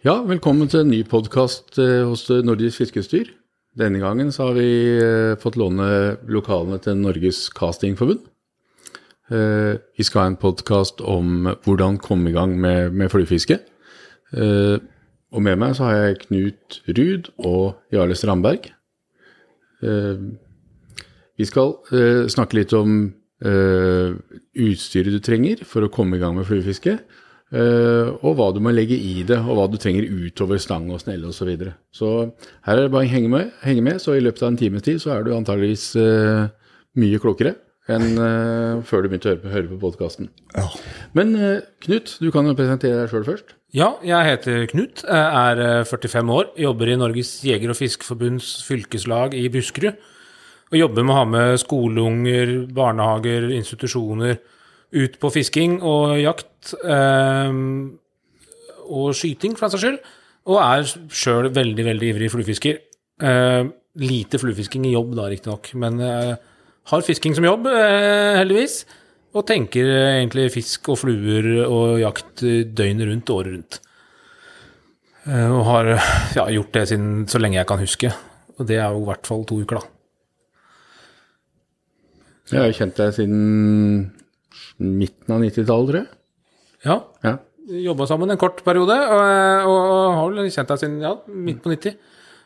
Ja, velkommen til en ny podkast hos Nordisk Fiskestyr. Denne gangen har vi eh, fått låne lokalene til Norges Castingforbund. Eh, vi skal ha en podkast om hvordan komme i gang med, med fluefiske. Eh, og med meg så har jeg Knut Ruud og Jarle Strandberg. Vi skal snakke litt om utstyret du trenger for å komme i gang med fluefiske. Uh, og hva du må legge i det, og hva du trenger utover stang og snelle osv. Så, videre. så her er det bare å henge med, henge med, så i løpet av en times tid så er du antageligvis uh, mye klokere enn uh, før du begynte å høre på, høre på podkasten. Ja. Men Knut, du kan jo presentere deg sjøl først. Ja, jeg heter Knut, er 45 år, jobber i Norges jeger- og fiskeforbunds fylkeslag i Buskerud. Og jobber med å ha med skoleunger, barnehager, institusjoner ut på fisking og jakt eh, og skyting, for den saks skyld. Og er sjøl veldig, veldig ivrig fluefisker. Eh, lite fluefisking i jobb, da, riktignok, men eh, har fisking som jobb, eh, heldigvis. Og tenker egentlig fisk og fluer og jakt døgnet rundt, året rundt. Eh, og har ja, gjort det siden så lenge jeg kan huske. Og det er jo i hvert fall to uker, da. Jeg har kjent deg siden midten av 90-tallet, tror jeg. Ja. ja. Jobba sammen en kort periode, og, og, og har vel kjent deg siden ja, midt på 90.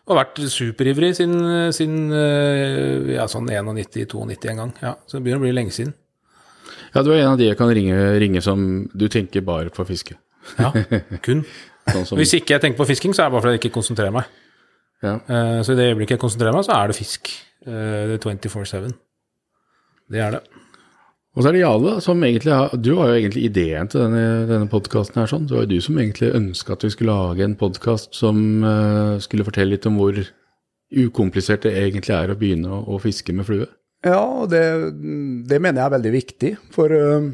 Og vært superivrig siden, siden eh, ja, sånn 91-92 en gang. Ja, så det begynner å bli lenge siden. Ja, du er en av de jeg kan ringe, ringe som du tenker bare på fiske. Ja, kun. sånn som... Hvis ikke jeg tenker på fisking, så er det bare fordi jeg ikke konsentrerer meg. Ja. Uh, så i det øyeblikket jeg konsentrerer meg, så er det fisk. Uh, 24-7. Det er det. Og så er det Jale, som egentlig har Du har jo egentlig ideen til denne, denne podkasten her, sånn. Det var jo du som egentlig ønska at vi skulle lage en podkast som uh, skulle fortelle litt om hvor ukomplisert det egentlig er å begynne å, å fiske med flue. Ja, det, det, mener jeg er veldig viktig. For uh,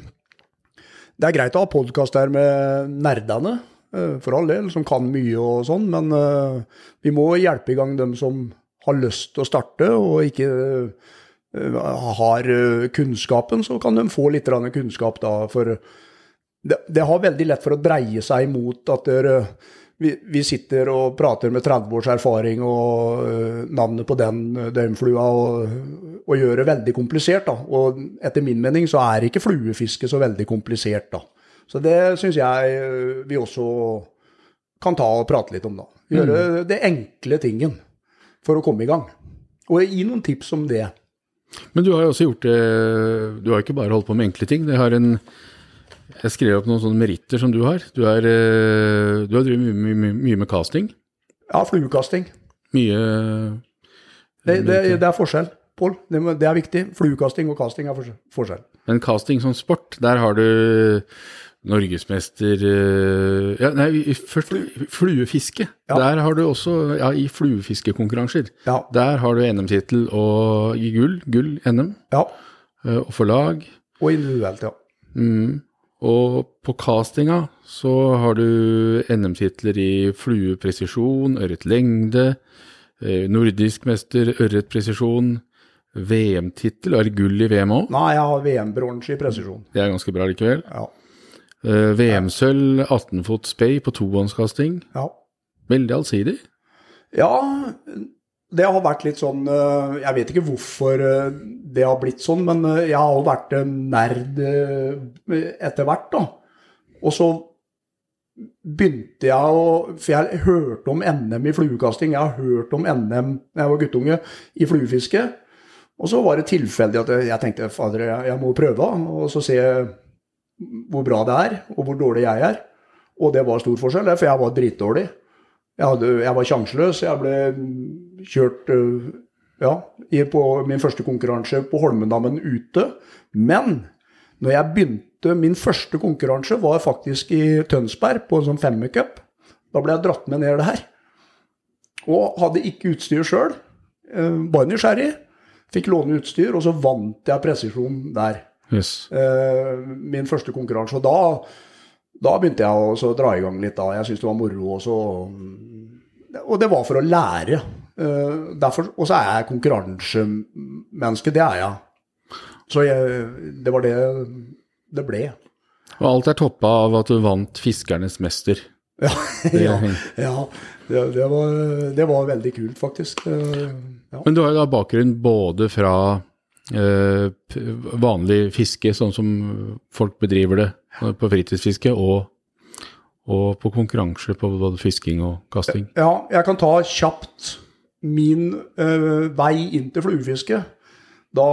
det er greit å ha podkast der med nerdene, uh, for all del, som kan mye og sånn, men vi må hjelpe i gang dem som har lyst til å starte, og ikke har eh, kunnskapen, så kan de få litt kunnskap da. For det, det, har veldig lett for å dreie seg imot at der, vi, sitter og prater med 30 års erfaring og navnet på den døgnflua og, og, gjør det veldig komplisert. da. Og etter min mening så er ikke fluefiske så veldig komplisert, da. Så det syns jeg vi også kan ta og prate litt om, da. Gjøre mm. det enkle tingen for å komme i gang. Og gi noen tips om det. Men du har jo også gjort det Du har ikke bare holdt på med enkle ting. Jeg har en Jeg skrev opp noen sånne meritter som du har. Du, er, eh, du har drevet mye, mye, mye, med casting. Ja, fluekasting. Mye det, det, det, er forskjell, Pål. Det, det, er viktig. Fluekasting og casting er forskjell. Men casting som sport, der har du Norgesmester eh, ja, Nei, først fluefiske. Ja. Der har du også Ja, i fluefiskekonkurranser. Ja. Der har du NM-tittel og i gull. Gull NM. Ja. Eh, og for lag. Og individuelt, ja. Mm. Og på castinga så har du NM-titler i fluepresisjon, ørretlengde, eh, nordisk mester, ørretpresisjon, VM-tittel. Er det gull i VM òg? Nei, jeg har VM-bronse i presisjon. Det er ganske bra likevel. Ja. Uh, VM-sølv, 18 fot spay på tohåndskasting. Ja. Veldig allsidig. Ja, det har vært litt sånn uh, Jeg vet ikke hvorfor uh, det har blitt sånn, men jeg har jo vært nerd etter hvert, da. Og så begynte jeg å For jeg hørte om NM i fluekasting. Jeg har hørt om NM da jeg var guttunge, i fluefiske. Og så var det tilfeldig at jeg tenkte fader, jeg må prøve. Og så ser jeg hvor bra det er, og hvor dårlig jeg er. Og det var stor forskjell, for jeg var dritdårlig. Jeg, hadde, jeg var sjanseløs. Jeg ble kjørt øh, ja, på min første konkurranse på Holmendammen ute. Men når jeg begynte Min første konkurranse var faktisk i Tønsberg, på en sånn femmercup. Da ble jeg dratt med ned der. Og hadde ikke utstyr sjøl. Øh, bare nysgjerrig. Fikk låne utstyr, og så vant jeg presisjon der. Yes. Uh, min første konkurranse. Og da, da begynte jeg å dra i gang litt. da. Jeg syntes det var moro. også. og det var for å lære. Derfor, og så er jeg konkurransemenneske. Det er jeg. Så jeg, det var det det ble. Og alt er toppa av at du vant Fiskernes mester. Ja, ja, ja det, det, var, det var veldig kult, faktisk. Eh, Ja. Men du har jo da bakgrunn både fra eh, vanlig fiske, sånn som folk bedriver det eh, på fritidsfiske, og, og på konkurranse på både fisking og kasting. Ja, jeg kan ta kjapt min eh, vei inn til fluefiske. Da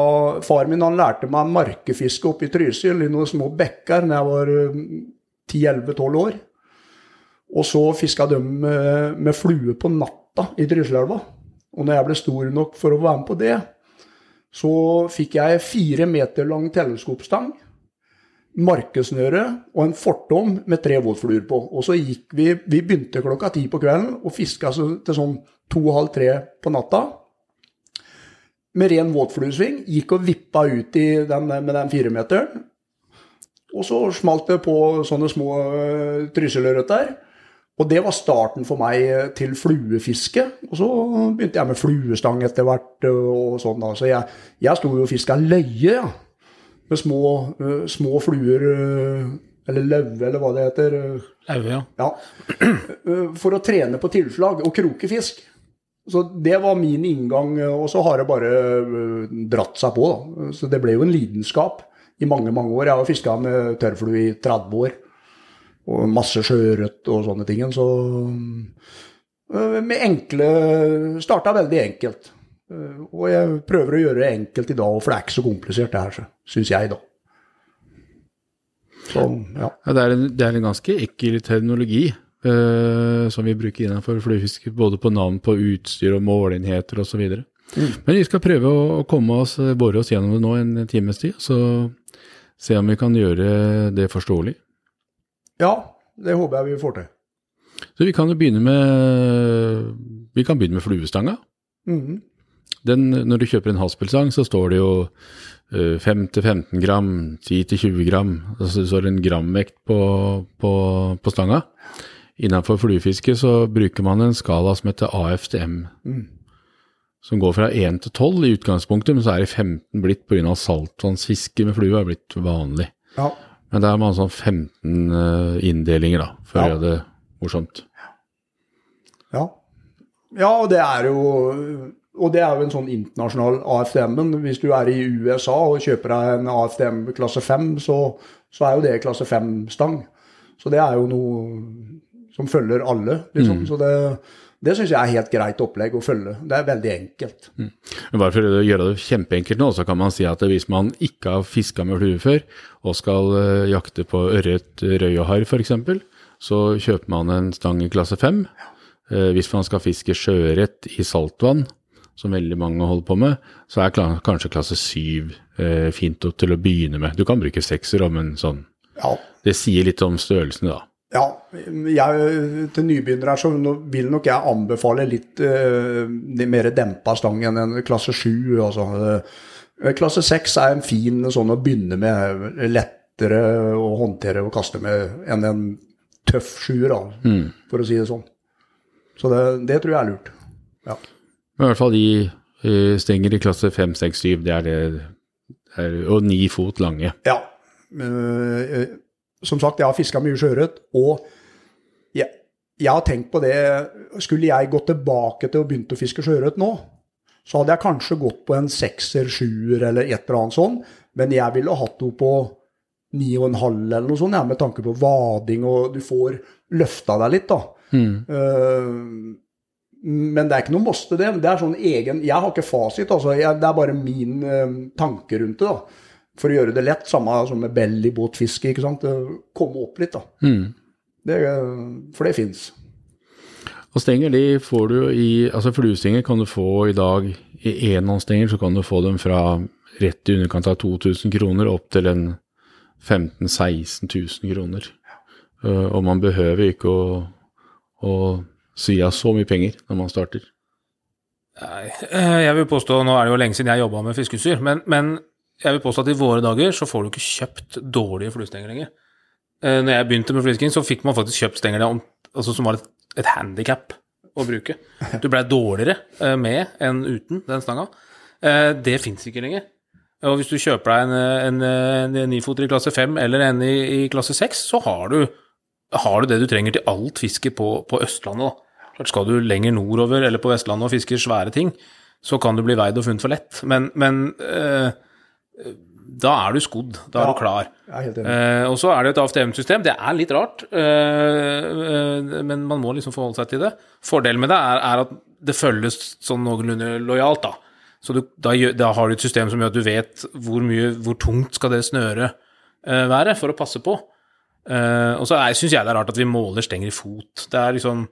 far min han lærte meg markefiske oppe i Trysil, i noen små bekker, da jeg var eh, 10-11-12 år. Og så fiska de med, med flue på natta i Trysilelva. Og når jeg ble stor nok for å være med på det, så fikk jeg fire meter lang teleskopstang markesnøre og en fortom med tre våtfluer på. Og så gikk vi Vi begynte klokka ti på kvelden og fiska til sånn to-halv tre på natta. Med ren våtfluesving. Gikk og vippa ut den, med den firemeteren. Og så smalt det på sånne små uh, trysilørret Og det var starten for meg eh, til fluefiske. Og så begynte jeg med fluestang etter hvert. eh, og sånn da. Så jeg, jeg sto jo og fiska løye, ja med små, uh, små fluer, uh, eller løve, eller hva det heter. Løve, ja. ja. Uh, For å trene på tilslag og krokefisk. Så det var min inngang, og så har det bare dratt seg på. Da. Så det ble jo en lidenskap i mange, mange år. Jeg har fiska med tørrflue i 30 år. Og masse sjøørret og sånne ting. Så eh, med enkle Starta veldig enkelt. Eh, Og jeg prøver å gjøre det enkelt i dag, for det er ikke så komplisert det her, syns jeg, da. Så, ja. Ja, det, er en, det er en ganske ekkel terminologi eh, som vi bruker innenfor fluefiske, både på navn på utstyr og målenheter osv. Mm. Men vi skal prøve å, å komme oss, eh, bore oss gjennom det nå en times tid, så se om vi kan gjøre det forståelig. Ja, det håper jeg vi får til. Så vi kan jo begynne med, vi kan begynne med fluestanga. Mm. Den, når du kjøper en haspelstang, så står det jo eh, 5-15 gram, 10-20 gram. Altså det står en gramvekt på, på, på stanga. Innenfor fluefiske så bruker man en skala som heter AFTM. Som går fra 1 til 12 i utgangspunktet, men så er det 15 blitt pga. saltvannsfiske med flue er blitt vanlig. Ja. Men det er man sånn 15 eh, inndelinger, da, for å gjøre det morsomt. Ja. ja, og det er jo og det er jo en sånn internasjonal AFDM-en. Hvis du er i USA og kjøper deg en AFDM klasse 5, så, så er jo det klasse 5-stang. Så det er jo noe som følger alle, liksom. Så det, det syns jeg er helt greit opplegg å følge. Det er veldig enkelt. Men Bare for å gjøre det kjempeenkelt nå, så kan man si at hvis man ikke har fiska med flue før, og skal eh, jakte på ørret, røy og harr f.eks., så kjøper man en stang i klasse 5. Eh, hvis man skal fiske sjøørret i saltvann, som veldig mange holder på med, så er kanskje klasse 7 eh, fint til å begynne med. Du kan bruke sekser om en sånn. Ja. Det sier litt om størrelsen, da. Ja, jeg, til nybegynnere så vil nok jeg anbefale litt uh, mer dempa stang enn en klasse 7. Altså. Eh, Klasse 6 er en fin sånn å begynne med, lettere å håndtere og kaste med enn en tøff sjuer, mm. for å si det sånn. Så det, det tror jeg er lurt. Ja. Men i hvert fall de eh, stenger i klasse 5, 6, 7, det er det, er, og ni fot lange. Ja. Eh, som sagt, jeg har fiska mye sjøørret, og jeg, jeg har tenkt på det Skulle jeg gått tilbake til å begynne å fiske sjøørret nå, så hadde jeg kanskje gått på en sekser, sjuer eller et eller annet sånn, men jeg ville hatt henne på ni og en halv eller noe sånt, ja, med tanke på vading, og du får løfta deg litt, da. Eh, men det er ikke noe måste, det. Det er sånn egen Jeg har ikke fasit, altså. Jeg, det er bare min uh, tanke rundt det, da. For å gjøre det lett, samme som med bellybåtfiske, ikke sant. Komme opp litt, da. Det, eh, for det fins. Og stenger de får du i Altså fluestenger kan du få i dag I enhåndsstenger så kan du få dem fra rett i underkant av 2000 kroner opp til en 15 000-16 000 kroner. Uh, og man behøver ikke å, å si av så mye penger når man starter. Nei, eh, jeg vil påstå, Nå er det jo lenge siden jeg jobba med fiskeutstyr, men, men jeg vil påstå at i våre dager så får du ikke kjøpt dårlige fluestenger lenger. Eh, Når jeg begynte med fluesking, så fikk man faktisk kjøpt stenger om, altså som var et, et handikap å bruke. Du blei dårligere eh, med enn uten den stanga. Eh, Det fins ikke lenger. Og hvis du kjøper deg en, en, en nifoter i klasse 5 eller en i, i klasse 6, så har du har du det du trenger til alt fisket på, på Østlandet. da. Klart Skal du lenger nordover eller på Vestlandet og fiske svære ting, så kan du bli veid og funnet for lett. Men, men eh, da er du skodd. Da er Ja. du klar. Eh, og så er det et AFTM-system. Det er litt rart, eh, eh, men man må liksom forholde seg til det. Fordelen med det er, er at det følges sånn noenlunde lojalt, da. Så du, da, da har du et system som gjør at du vet hvor mye, hvor tungt skal det snøret eh, være for å passe på. Eh, og så syns jeg det er rart at vi måler stenger i fot. Det er liksom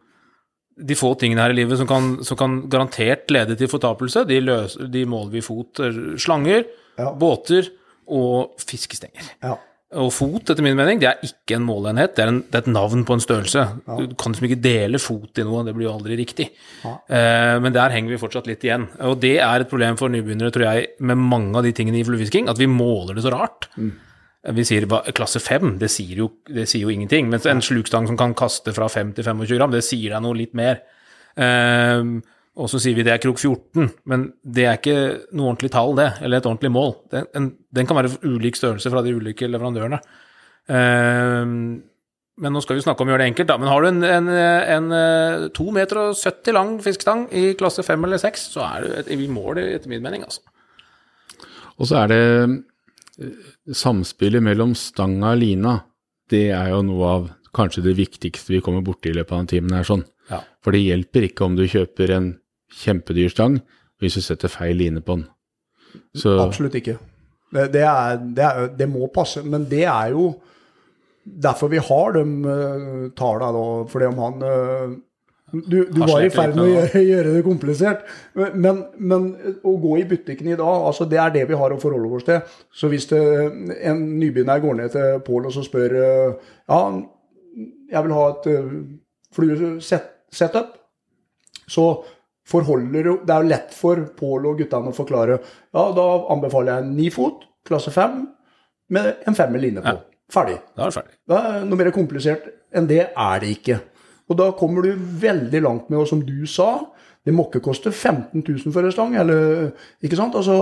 de få tingene her i livet som kan, som kan garantert lede til fortapelse, de, løs, de måler vi i fot. Slanger, Ja. båter og fiskestenger. Ja. Og fot, etter min mening, det er ikke en måleenhet, det er, en, det er et navn på en størrelse. Du kan liksom ikke dele fot i noe, det blir jo aldri riktig. Eh, men der henger vi fortsatt litt igjen. Og det er et problem for nybegynnere, tror jeg, med mange av de tingene i fluefisking, at vi måler det så rart. Vi sier klasse 5, det sier, jo, det sier jo ingenting. Mens en slukstang som kan kaste fra 5 til 25 gram, det sier deg noe litt mer. Eh, og så sier vi det er krok 14, men det er ikke noe ordentlig tall, det, eller et ordentlig mål. Den, en, den kan være ulik størrelse fra de ulike leverandørene. Eh, men nå skal vi snakke om å gjøre det enkelt, da. Men har du en, en, en, eh, 2 meter og 70 lang fiskestang i klasse 5 eller 6, så er du et, i mål, etter min mening, altså. Og så er det eh, samspillet mellom stanga og lina. Det er jo noe av kanskje det viktigste vi kommer borti i løpet av en time. her sånn. Ja. For det hjelper ikke om du kjøper en kjempedyr stang hvis du setter feil line på den. Så Absolutt ikke. Det, det, er, det, er, det må passe, men det er jo derfor vi har de uh, tallene, da. Fordi om han uh, Du, du var i ferd med å gjøre, gjøre det komplisert. Men, men å gå i butikken i dag, altså det er det vi har å forholde oss til. Så hvis en nybegynner går ned til Pål og så spør uh, Ja, jeg vil ha et uh, fluesetup, så forholder Det er jo lett for Pål og guttene å forklare. Ja, da anbefaler jeg en ni fot, klasse fem, med en femmer line på. Ferdig. Da er det ferdig. Det er noe mer komplisert enn det er det ikke. Og da kommer du veldig langt med, og som du sa, det må ikke koste 15 000 for en stang, eller Ikke sant? Altså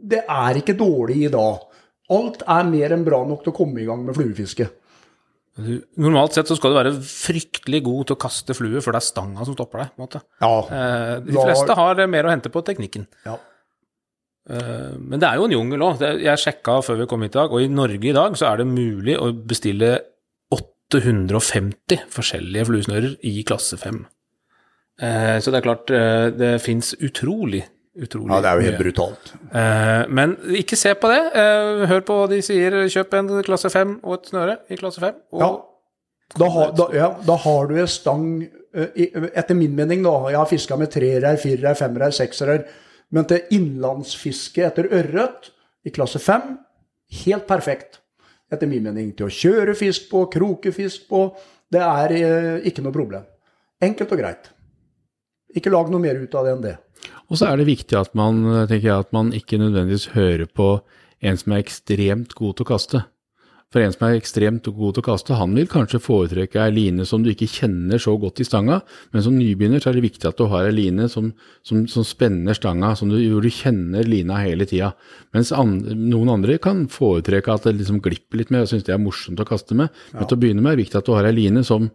Det er ikke dårlig i dag. Alt er mer enn bra nok til å komme i gang med fluefiske. Normalt sett så skal du være fryktelig god til å kaste flue, for det er stanga som stopper deg. Ja. Eh, de fleste har mer å hente på teknikken. ja. Eh, men det er jo en jungel òg. Jeg sjekka før vi kom hit i dag, og i Norge i dag så er det mulig å bestille 850 forskjellige fluesnører i klasse 5. Eh, så det er klart, eh, det fins utrolig, utrolig ja, det er jo helt mye. brutalt. Eh, men ikke se på det. Eh, hør på hva de sier. Kjøp en klasse 5 og et snøre i klasse 5. Og Ja. Da har, da, ja, da har du en stang eh, i- Etter min mening, da. Jeg har fiska med treere, firere, femmere, seksere. Men til innlandsfiske etter ørret i klasse 5, helt perfekt. Etter min mening. Til å kjøre fisk på, kroke fisk på. Det er eh, ikke noe problem. Enkelt og greit. Ikke lag noe mer ut av det enn det. Og så er det viktig at man, tenker jeg, at man ikke nødvendigvis hører på en som er ekstremt god til å kaste. For en som er ekstremt god til å kaste, han vil kanskje foretrekke ei line som du ikke kjenner så godt i stanga, men som nybegynner så er det viktig at du har ei line som, som, som spenner stanga, som du, hvor du kjenner lina hele tida. Mens andre, noen andre kan foretrekke at det liksom glipper litt mer og synes det er morsomt å kaste med. Men til å begynne med er det viktig at du har ei line som,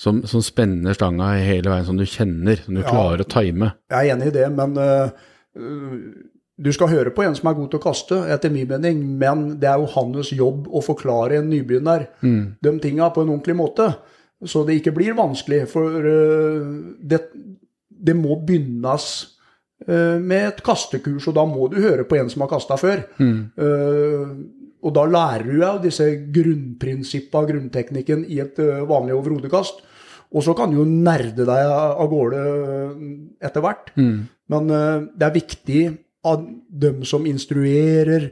som, som spenner stanga hele veien, som du kjenner, som du klarer å time. Jeg er enig i det, men øh, du skal høre på en som er god til å kaste, etter min mening, men det er jo hans jobb å forklare en nybegynner de tinga på en ordentlig måte, så det ikke blir vanskelig. For uh, det, det må begynnes uh, med et kastekurs, og da må du høre på en som har kasta før. Øh, og da lærer du jo disse grunnprinsippa, grunnteknikken, i et vanlig overhodekast. Og så kan du jo nerde deg av gårde etter hvert. Men øh, det er viktig at dem som instruerer,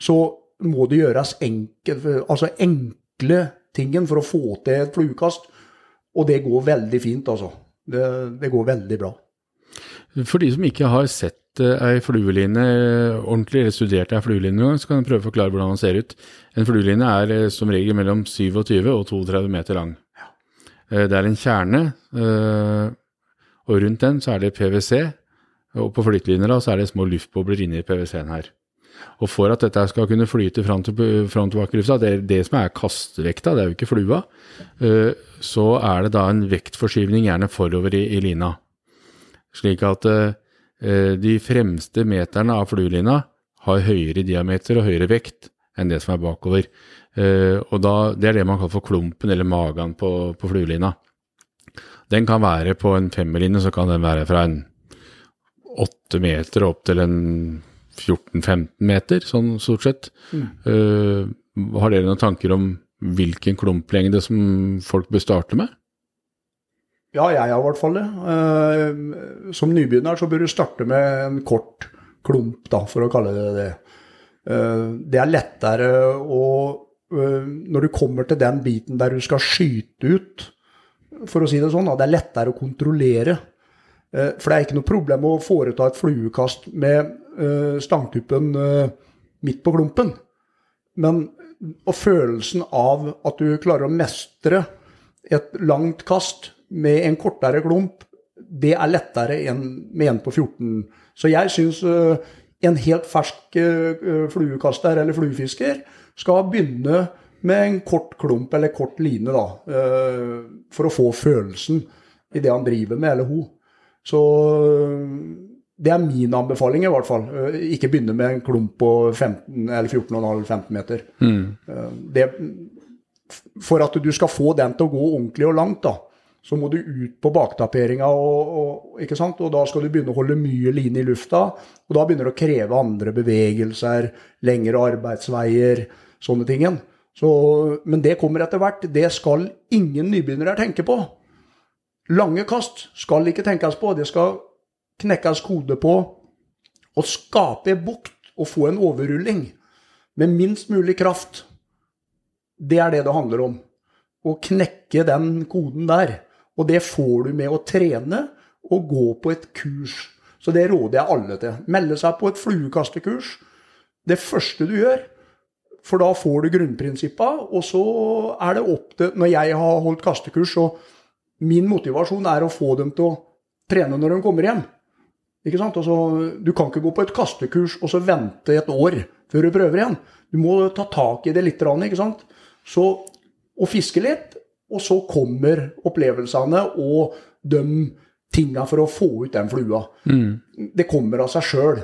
så må det gjøres enkel, altså enkle tingen for å få til et fluekast. Og det går veldig fint, altså. Det, det går veldig bra. For de som ikke har sett eh, ei flueline eh, ordentlig, eller studert ei flueline noen gang, så kan jeg prøve å forklare hvordan den ser ut. En flueline er eh, som regel mellom 27 og 32 meter lang. Det er en kjerne, og rundt den så er det PwC, og på flyteliner da så er det små luftbobler inni PwC-en her. Og for at dette skal kunne flyte fram, til, fram tilbake i det er det som er kastevekta, det er jo ikke flua, så er det da en vektforskyvning gjerne forover i, i lina. Slik at de fremste meterne av fluelina har høyere diameter og høyere vekt enn det som er bakover. Eh, og da, Det er det man kaller for klumpen eller magen på, på fluelina. Den kan være på en femmerline, så kan den være fra en åtte meter opp til en 14-15 meter, sånn stort sett. Mm. Uh, har dere noen tanker om hvilken klumplengde som folk bør starte med? Ja, jeg har i hvert fall det. Uh, som nybegynner så bør du starte med en kort klump, da, for å kalle det det. Uh, det er lettere å Når du kommer til den biten der du skal skyte ut, for å si det sånn, det er lettere å kontrollere. For det er ikke noe problem å foreta et fluekast med stangtuppen midt på klumpen. Men og følelsen av at du klarer å mestre et langt kast med en kortere klump, det er lettere enn med en på 14. Så jeg syns uh, en helt fersk fluekaster eller fluefisker skal begynne med en kort klump eller kort line, da, for å få følelsen i det han driver med, eller hun. Så det er min anbefaling, i hvert fall. Eh, ikke begynne med en klump på 15 eller 14,5-15 meter. Mm. Eh, det, for at du skal få den til å gå ordentlig og langt, da, så må du ut på baktaperinga, og, og, og da skal du begynne å holde mye line i lufta. Og da begynner det å kreve andre bevegelser, lengre arbeidsveier, sånne ting. Så, men det kommer etter hvert. Det skal ingen nybegynnere tenke på. Lange kast skal ikke tenkes på. Det skal knekkes kode på å skape bukt og få en overrulling med minst mulig kraft. Det er det det handler om. Å knekke den koden der. Og det får du med å trene og gå på et kurs. Så det råder jeg alle til. Melde seg på et fluekastekurs. Det første du gjør. For da får du grunnprinsippa, og så er det opp til Når jeg har holdt kastekurs, så min motivasjon er å få dem til å trene når de kommer hjem. Ikke sant? Altså, du kan ikke gå på et kastekurs og så vente et år før du prøver igjen. Du må ta tak i det litt. Ikke sant? Så, å fiske litt, og så kommer opplevelsene og de tinga for å få ut den flua. Mm. Det kommer av seg sjøl.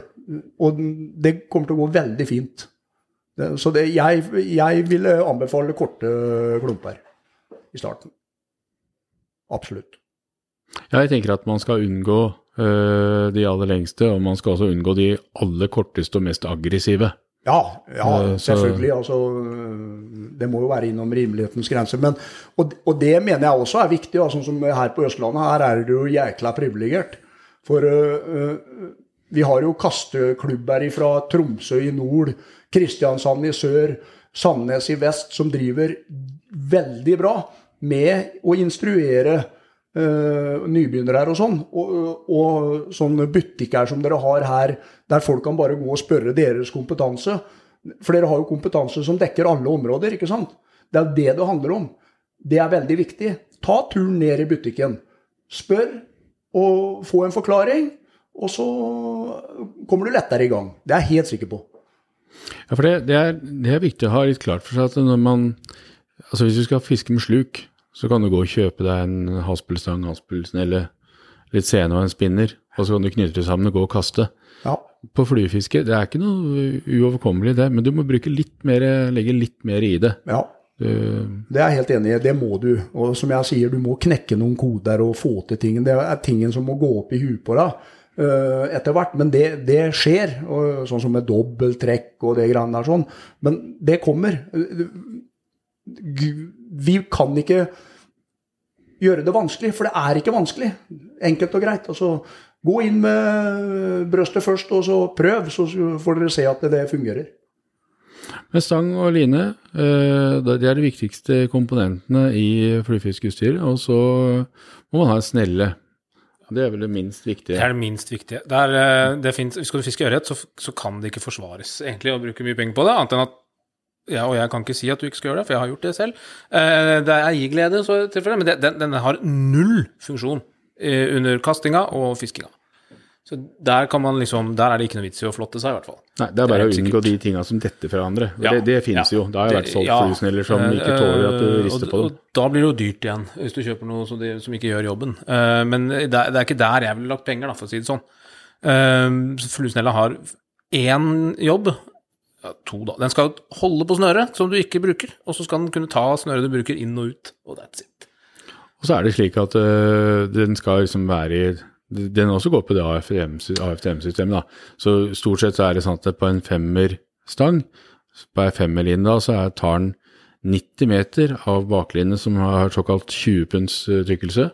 Og det kommer til å gå veldig fint. Så det, jeg, jeg ville anbefale korte klumper i starten. Absolutt. Ja, jeg tenker at man skal unngå øh, de aller lengste, og man skal også unngå de aller korteste og mest aggressive. Ja, ja uh, selvfølgelig. Altså, det må jo være innom rimelighetens grenser. Men, og, og, det mener jeg også er viktig. Altså, som her på Østlandet, her er det jo jækla privilegert. For uh, vi har jo kasteklubber fra Tromsø i nord, Kristiansand i sør, Sandnes i vest, som driver veldig bra med å instruere uh, nybegynnere her og sånn. Og, og sånne butikker som dere har her, der folk kan bare gå og spørre deres kompetanse. For dere har jo kompetanse som dekker alle områder, ikke sant? Det er det det handler om. Det er veldig viktig. Ta turen ned i butikken. Spør og få en forklaring, og så kommer du lettere i gang. Det er jeg helt sikker på. Ja, for det, det, er, det er viktig å ha litt klart for seg at når man Altså hvis du skal fiske med sluk, så kan du gå og kjøpe deg en haspelstang, haspelsen eller litt sene og en spinner, og så kan du knytte det sammen og gå og kaste. Ja. På fluefiske, det er ikke noe uoverkommelig det, men du må bruke litt mer, legge litt mer i det. Ja, det er jeg helt enig i. Det må du. Og som jeg sier, du må knekke noen koder og få til ting. Det er tingen som må gå opp i huet på deg uh, etter hvert. Men det, det skjer, og, sånn som med dobbelttrekk og det greiene der sånn. Men det kommer. Vi kan ikke gjøre det vanskelig, for det er ikke vanskelig. Enkelt og greit. Altså, gå inn med brøstet først, og så prøv, så får dere se at det fungerer. Med stang og line, eh, det er de viktigste komponentene i flyfiskeutstyret. Og så må man ha en snelle. Det er vel det minst viktige? Det er det minst viktige. Det er, eh, det finnes, skal du fiske ørret, så, så, kan det ikke forsvares egentlig å bruke mye penger på det, annet enn at ja, og jeg kan ikke si at du ikke skal gjøre det, for jeg har gjort det selv. Eh, det er gir glede, men den, den, har null funksjon eh, under kastinga og fiskinga. Så der, kan man liksom, der er det ikke noe vits i å flotte seg, i hvert fall. Nei, det er bare Det er å unngå de tinga som detter fra hverandre. Ja, Det, det finnes ja. jo. Det har jeg vært solgt Ja, fluesneller som ikke eh, tåler at du og- rister på dem. Da blir det jo dyrt igjen, hvis du kjøper noe som, de, som ikke gjør jobben. Uh, men det, det er ikke der jeg ville lagt penger, da, for å si det sånn. Uh, Fluesnella har én jobb, ja, to da. Den skal holde på snøret som du ikke bruker, og så skal den kunne ta snøret du bruker inn og ut, og that's it. Og så er det slik at uh, den skal liksom være i Den også går på det AFTM-systemet, da. Så stort sett så er det sånn at på en femmerstang, på ei femmerlinje da, så er, tar den 90 meter av baklinje som har såkalt 20 punds øh, tykkelse,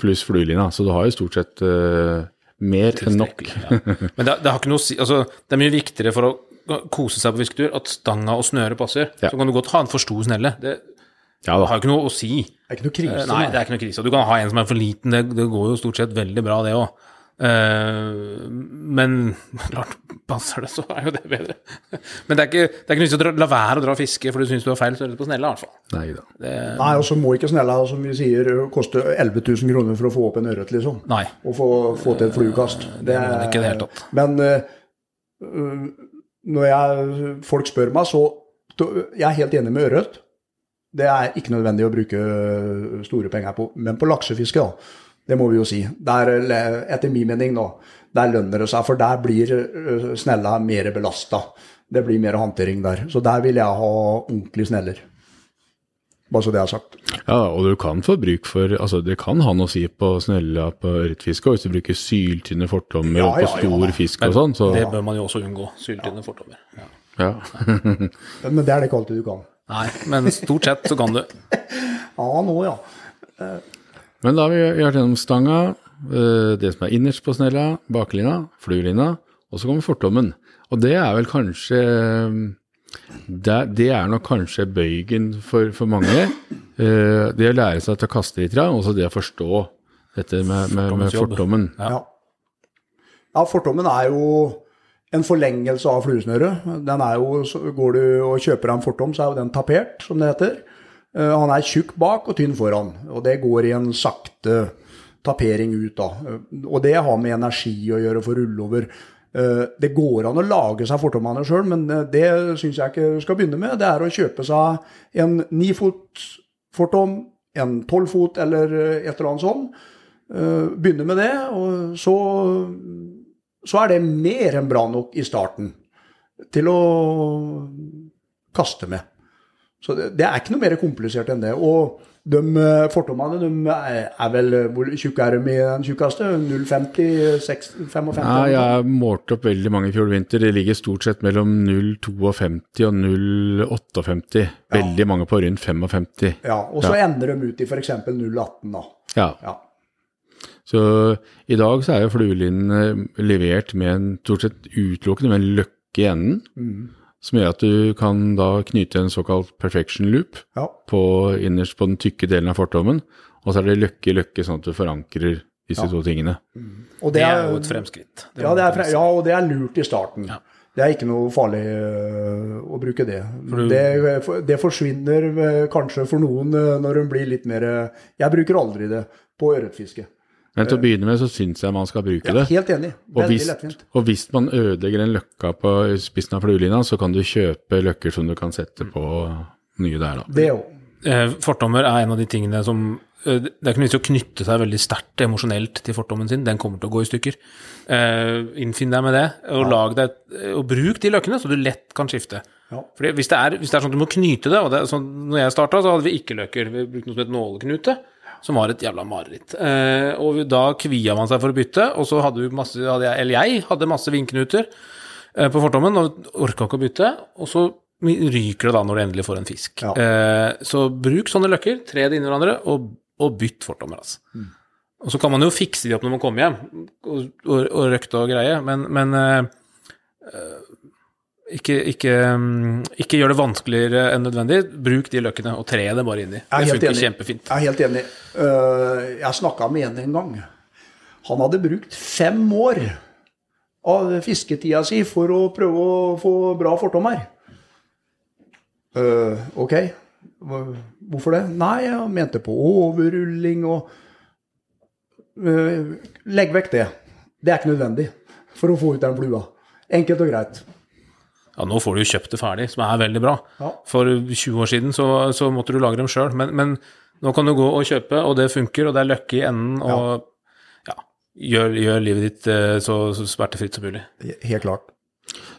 pluss fluelinja. Så du har jo stort sett uh, mer enn nok. Ja. Men det, det har ikke noe å si altså, Det er mye viktigere for å kose seg på fisketur at stanga og snøret passer. Ja. Så kan du godt ha en for stor snelle. Det Ja da. har jo ikke noe å si. Det er ikke noe krise. Eh, Nei, det er ikke noe krise. Du kan ha en som er for liten, det, det går jo stort sett veldig bra, det òg. men klart, passer det, så er jo det bedre. men det er ikke, det er ikke noe vits i å dra- la være å dra og fiske for du syns du har feil størrelse på snella, i hvert fall. Nei det... Nei, og så må ikke snella, som vi sier, koste 11 000 kroner for å få opp en ørret, liksom. Nei. Og få, få til et fluekast. Det det er ikke det hele tatt. Men øh, når jeg, folk spør meg, så Jeg er helt enig med ørret. Det er ikke nødvendig å bruke øh, store penger på. Men på laksefiske, da. Det må vi jo si. Der, etter min mening, nå, der lønner det seg. For der blir øh, snella mer belasta. Det blir mer håndtering der. Så der vil jeg ha ordentlige sneller. Bare så det er sagt. Ja, og du kan få bruk for Altså, det kan ha noe å si på snella på ørretfiske, og hvis du bruker syltynne fortommer Ja, og på stor ja. fisk og sånn, så Det bør man jo også unngå. Syltynne fortommer. Ja. ja. Men det er det ikke alltid du kan. Nei, men stort sett så kan du. Ja, nå, ja. Men da har vi vi vært gjennom stanga, eh, det som er innerst på snella, baklina, flulina, og så kommer fortommen. Og det er vel kanskje Det, det er nok kanskje bøygen for, for mange. Eh, Det å lære seg til å kaste litt, og så det å forstå dette med, med, med fortommen. Ja. ja, fortommen er jo en forlengelse av fluesnøret. Den er jo, så Går du og kjøper deg en fortom, så er jo den tapert, som det heter. Eh, Han er tjukk bak og tynn foran, og det går i en sakte tapering ut. da. Eh, Og det har med energi å gjøre for å rulle over. Eh, Det går an å lage seg fortommene sjøl, men eh, det syns jeg ikke skal begynne med. Det er å kjøpe seg en nifot fortom, en tolvfot eller eh, et eller annet sånt. Eh, Begynne med det, og så, så er det mer enn bra nok i starten til å kaste med. Så det, det er ikke noe mer komplisert enn det. Og de eh, fortommene de er, vel Hvor tjukke er de i den tjukkeste? 0,50? 6, 55? Ja, jeg har målt opp veldig mange i fjor vinter. Det ligger stort sett mellom 0,52 og 0,58. Veldig mange på rundt 55. Ja, og så ender de ut i f.eks. 0,18, da. Ja. Ja. Så i dag så er jo fluelinene levert med en stort sett utelukkende med en løkke i enden, Mm. Som gjør at du kan da knyte en såkalt perfection loop ja. på, innerst på den tykke delen av fortommen, og så er det løkke i løkke sånn at du forankrer disse to tingene. Og Det er jo et fremskritt. Det Ja, det er, ja, og det er lurt i starten. Ja. Det er ikke noe farlig øh, å bruke det. du- det. Det forsvinner øh, kanskje for noen øh, når hun blir litt mer øh, Jeg bruker aldri det på ørretfiske. Men til å begynne med så syns jeg man skal bruke Ja, det. helt enig. Og hvis, og hvis man ødelegger en løkka på spissen av fluelina, så kan du kjøpe løkker som du kan sette på nye der, da. Det òg. Eh, Fortommer er en av de tingene som eh, Det er ikke noe vits i å knytte seg veldig sterkt emosjonelt til fortommen sin. Den kommer til å gå i stykker. Eh, Innfinn deg med det, og, lag deg, og bruk de løkkene, så du lett kan skifte. Ja. Fordi hvis det, er, hvis det er sånn at du må knyte det, og det sånn, når jeg starta, så hadde vi ikke løkker. Vi brukte noe som het nåleknute, som var et jævla mareritt. Eh, og da kvia man seg for å bytte, og så hadde vi masse, hadde jeg, eller jeg hadde masse vindknuter eh, på fortommen og orka ikke å bytte. Og så ryker det da når du endelig får en fisk. Ja. Eh, så bruk sånne løkker, tre det inn i hverandre, og, og bytt fortommer. Altså. Mm. Og så kan man jo fikse de opp når man kommer hjem, og, og, og røkte og greie, men, men eh, eh, ikke, ikke, mm, ikke gjør det vanskeligere enn nødvendig. Bruk de løkkene, og tre det bare inn i. Det funker enig. kjempefint. Jeg er helt enig. Øh, jeg snakka med en en gang. Han hadde brukt fem år av fisketida si for å prøve å få bra fortommer. Øh, ok, hvorfor det? Nei, han mente på overrulling og øh, Legg vekk det. Det er ikke nødvendig for å få ut den flua. Enkelt og greit. Ja, nå får du jo kjøpt det ferdig, som er veldig bra. Ja. For 20 år siden så, så måtte du lage dem sjøl, men, men nå kan du gå og kjøpe, og det funker, og det er løkke i enden, og ja, gjør, gjør livet ditt eh, så, så smertefritt som mulig. Helt klart.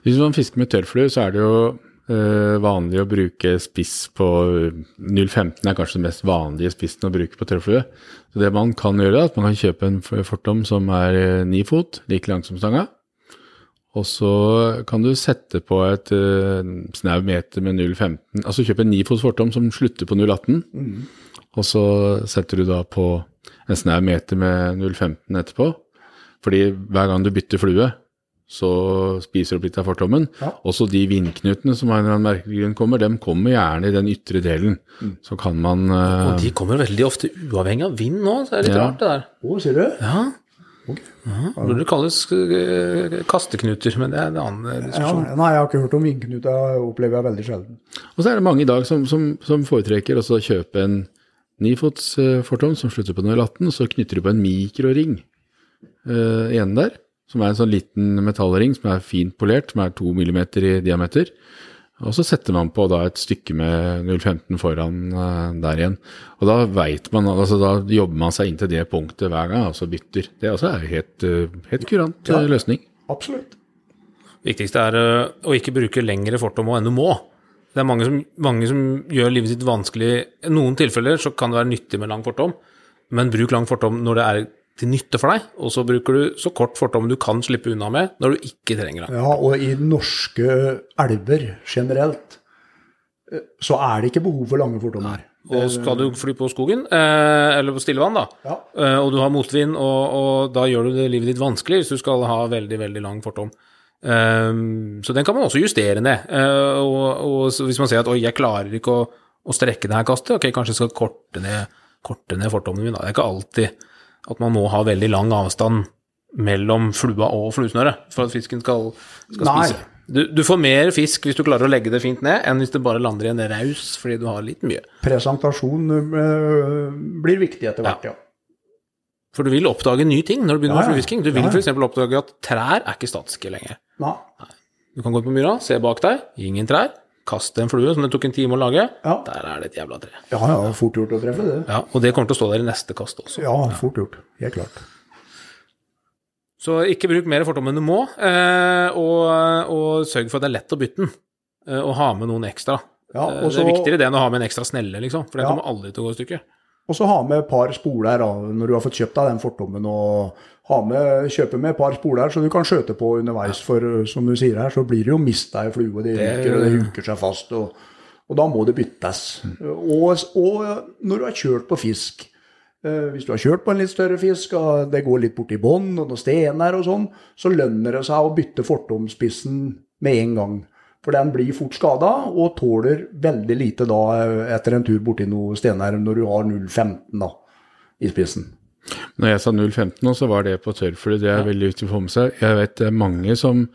Hvis man fisker med tørrflue, så er det jo Uh, vanlig å bruke spiss på 0,15 er kanskje den mest vanlige spissen å bruke på tørrflue. Så det man kan gjøre, er at man kan kjøpe en fortom som er eh, ni fot, like lang som stanga. Og så kan du sette på et uh, snau meter med 0,15 Altså kjøpe en nifots fortom som slutter på 0,18. Og så setter du da på en snau meter med 0,15 etterpå. Fordi hver gang du bytter flue, så spiser du opp litt av fortommen. Ja. Også de vindknutene som av en eller annen merkelig grunn kommer, dem kommer gjerne i den ytre delen. Så kan man uh, Og de kommer veldig ofte uavhengig av vind nå, så det er litt Ja. rart det der. Å, sier du? Ja. Ja. Det kalles eh, kasteknuter, men det er en annen Ja, diskusjon. nei, jeg har ikke hørt om vindknut. Det opplever jeg veldig sjelden. Og så er det mange i dag som, som, som foretrekker å kjøpe en nifots eh, fortom som slutter på 018, og så knytter du på en mikroring uh, igjen der, som er en sånn liten metallring som er fint polert, som er to millimeter i diameter. Og så setter man på da et stykke med 015 foran eh, der igjen. Og da veit man, altså da jobber man seg inn til det punktet hver gang, altså bytter. Det også er helt, eh, helt kurant Ja. eh, løsning. Absolutt. Det Viktigste er å ikke bruke lengre fortom enn du må. Det er mange som, mange som gjør livet sitt vanskelig. I noen tilfeller så kan det være nyttig med lang fortom, men bruk lang fortom når det er til nytte for deg, og så bruker du så kort fortom du kan slippe unna med når du ikke trenger det. Ja, og i norske elver generelt eh, så er det ikke behov for lange fortommer. Og skal du fly på skogen, eh, eller på stillevann, da, Ja. eh, og du har motvind, og, og da gjør du det livet ditt vanskelig hvis du skal ha veldig, veldig lang fortom. Um, så den kan man også justere ned. Og, og hvis man ser at oi, jeg klarer ikke å, å strekke det her kastet, ok, kanskje jeg skal korte ned, korte ned fortommen min. Da. Det er ikke alltid at man må ha veldig lang avstand mellom flua og fluesnøret for at fisken skal, skal spise. Du, du får mer fisk hvis du klarer å legge det fint ned, enn hvis det bare lander i en raus fordi du har litt mye. Presentasjon eh, blir viktig etter hvert, ja. For du vil oppdage nye ting når du begynner Ja, ja. med fluefisking. Du vil Ja, ja. f.eks. oppdage at trær er ikke statiske lenger. Nei. Du kan gå ut på myra, se bak deg, ingen trær, kaste en flue som det tok en time å lage. Ja. Der er det et jævla tre. Ja, ja, fort gjort å treffe det. Ja, Og det kommer til å stå der i neste kast også. Ja, fort gjort. Helt klart. Så ikke bruk mer fortom enn du må, eh, og, og sørg for at det er lett å bytte den. eh, Og ha med noen ekstra. Ja, Eh, og det er så- viktigere det enn å ha med en ekstra snelle, liksom. For den Ja. kommer aldri til å gå i stykker. Og så ha med et par spoler da, når du har fått kjøpt deg den fortommen, og ha med, kjøpe med et par spoler så du kan skjøte på underveis. For uh, som du sier her, så blir det jo mista ei flue, det ryker, og det huker seg fast. Og, og da må det byttes. Og, og når du har kjørt på fisk eh, Hvis du har kjørt på en litt større fisk, og det går litt borti bånn og noen stener og sånn, så lønner det seg å bytte fortomspissen med en gang. For den blir fort skada og tåler veldig lite da eh, etter en tur borti noen stener når du har 0,15 da i spissen. Når jeg sa 0,15 nå, så var det på tørrfly. Det er veldig viktig å få med seg. Jeg vet det er mange som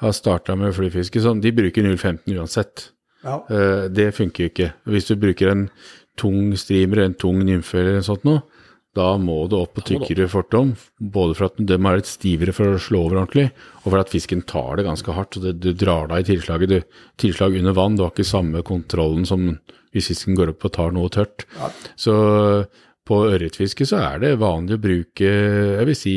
har starta med flyfiske sånn, de bruker 0,15 uansett. Ja. Uh, Det funker jo ikke. Hvis du bruker en tung streamer, en tung nymfe eller noe sånt noe, da må du opp på tykkere fortom. Både for at de er litt stivere for å slå over ordentlig, og for at fisken tar det ganske hardt. så det, Du drar deg i tilslaget. Du, tilslag under vann, du har ikke samme kontrollen som hvis fisken går opp og tar noe tørt. Så på ørretfiske så er det vanlig å bruke, jeg vil si,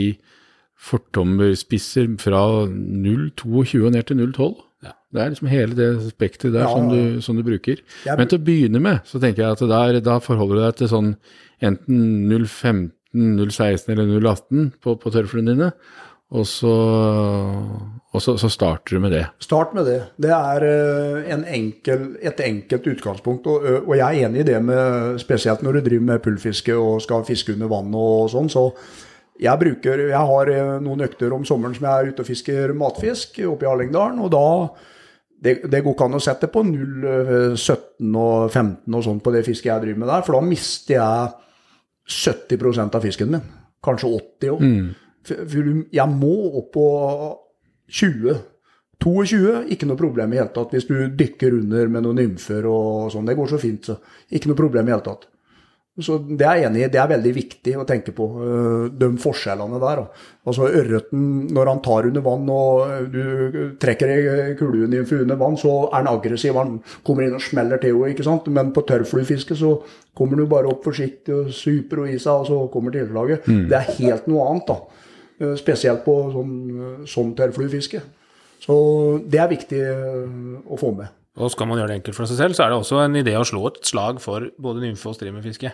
fortommerspisser fra 0,22 og ned til 0,12. Ja. Det er liksom hele det spekteret der Ja, som, du, som du bruker. Jeg Men til å begynne med, så tenker jeg at der, da forholder du deg til sånn enten 0,15, 0,16 eller 0,18 på, på tørrfluene dine, og, så, og så, så starter du med det. Start med det. Det er eh, en enkel, et enkelt utgangspunkt. Og, og jeg er enig i det med spesielt når du driver med pullfiske og skal fiske under vann og sånn. Så jeg bruker Jeg har eh, noen økter om sommeren som jeg er ute og fisker matfisk oppe i Hallingdalen. Og da det, det går ikke an å sette på 0, eh, 17 og 15 og sånn på det fisket jeg driver med der, for da mister jeg 70% av fisken min. Kanskje 80 òg. For jeg må opp på 20. 22, ikke noe problem i hele tatt. Hvis du dykker under med noen nymfer og sånn. Det går så fint, så. Ikke noe problem i hele tatt. Så det er jeg enig i. Det er veldig viktig å tenke på, øh, de forskjellene der. Altså Ørreten, når han tar under vann og øh, du trekker ei kuluen under vann, så er han aggressiv. Han kommer inn og smeller til henne, ikke sant. Men på tørrfluefiske så kommer du bare opp forsiktig og super og i seg, og så kommer tilslaget. Det er helt noe annet, da. Eh, Spesielt på sånn, sånn tørrfluefiske. Så det er viktig øh, å få med. Og skal man gjøre det enkelt for seg selv, så er det også en idé å slå et slag for både nymfe- og streamerfiske.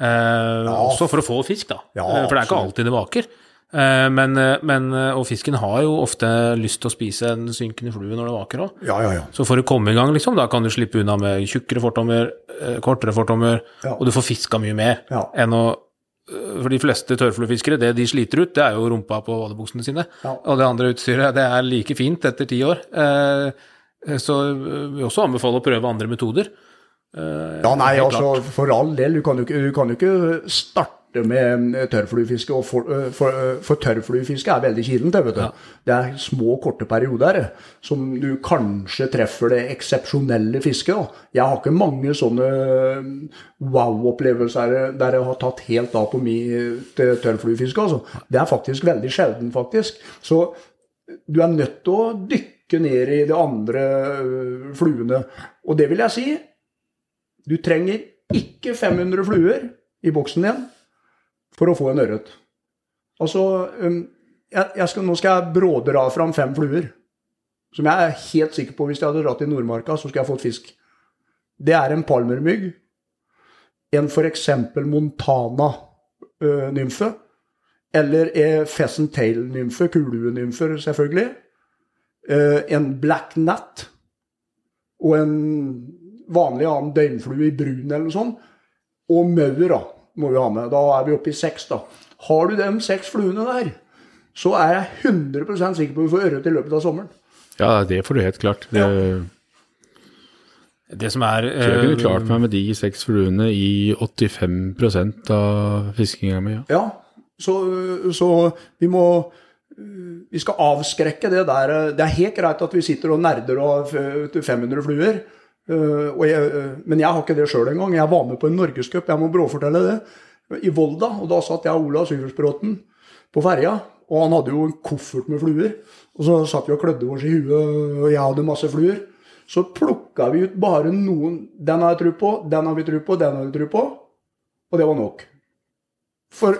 Eh, Også for å få fisk, da. Ja, Eh, for det er ikke alltid det vaker. Eh, men, eh, men, eh, og fisken har jo ofte lyst til å spise en synkende flue når det vaker òg. Ja, ja, ja. Så for å komme i gang, liksom, da kan du slippe unna med tjukkere fortommer, eh, kortere fortommer, Ja. og du får fiska mye mer Ja. enn å eh, For de fleste tørrfluefiskere, det de sliter ut, det er jo rumpa på vadebuksene sine. Ja. Og det andre utstyret, det er like fint etter ti år. Eh, Så vi også anbefaler å prøve andre metoder. Eh, Ja, nei, altså for all del. Du kan jo ikke, du kan jo ikke starte med eh, tørrfluefiske. Og for, eh, for, eh, for tørrfluefiske er veldig kilent, det, vet du. Ja. Det er små, korte perioder som du kanskje treffer det eksepsjonelle fisket. Jeg har ikke mange sånne wow-opplevelser der jeg har tatt helt av på mitt tørrfluefiske. Altså. Det er faktisk veldig sjelden, faktisk. Så du er nødt til å dykke ned i de andre fluene. Og det vil jeg si, du trenger ikke 500 fluer i boksen din for å få en ørret. Altså, øhm, jeg, jeg skal, nå skal jeg brådra fram fem fluer. Som jeg er helt sikker på, hvis jeg hadde dratt i Nordmarka, så skulle jeg fått fisk. Det er en palmermygg, en f.eks. Montana-nymfe, eller en pheasant tail-nymfe, kuluenymfer selvfølgelig, eh, en black nat og en vanlig annen døgnflue i brun eller noe sånt, og maur da, må vi ha med. Da er vi oppe i seks da. Har du de seks fluene der, så er jeg 100% sikker på at vi får ørret i løpet av sommeren. Ja, det får du helt klart. Det, Det som er så jeg kunne eh, klart meg med de seks fluene i 85% av fiskinga mi. Ja. Ja, så, så vi må Vi skal avskrekke det der. Det er helt greit at vi sitter og nerder og har 500 fluer. Og jeg, øh, men jeg har ikke det sjøl engang. Jeg var med på en norgescup, jeg må bråfortelle det, i Volda. Og da satt jeg og Ola Syversbråten på ferja. Og han hadde jo en koffert med fluer. Og så satt vi og klødde oss i huet, og jeg hadde masse fluer. Så plukka vi ut bare noen. Den har jeg tro på, den har vi tro på, den har vi tro på. Og det var nok. For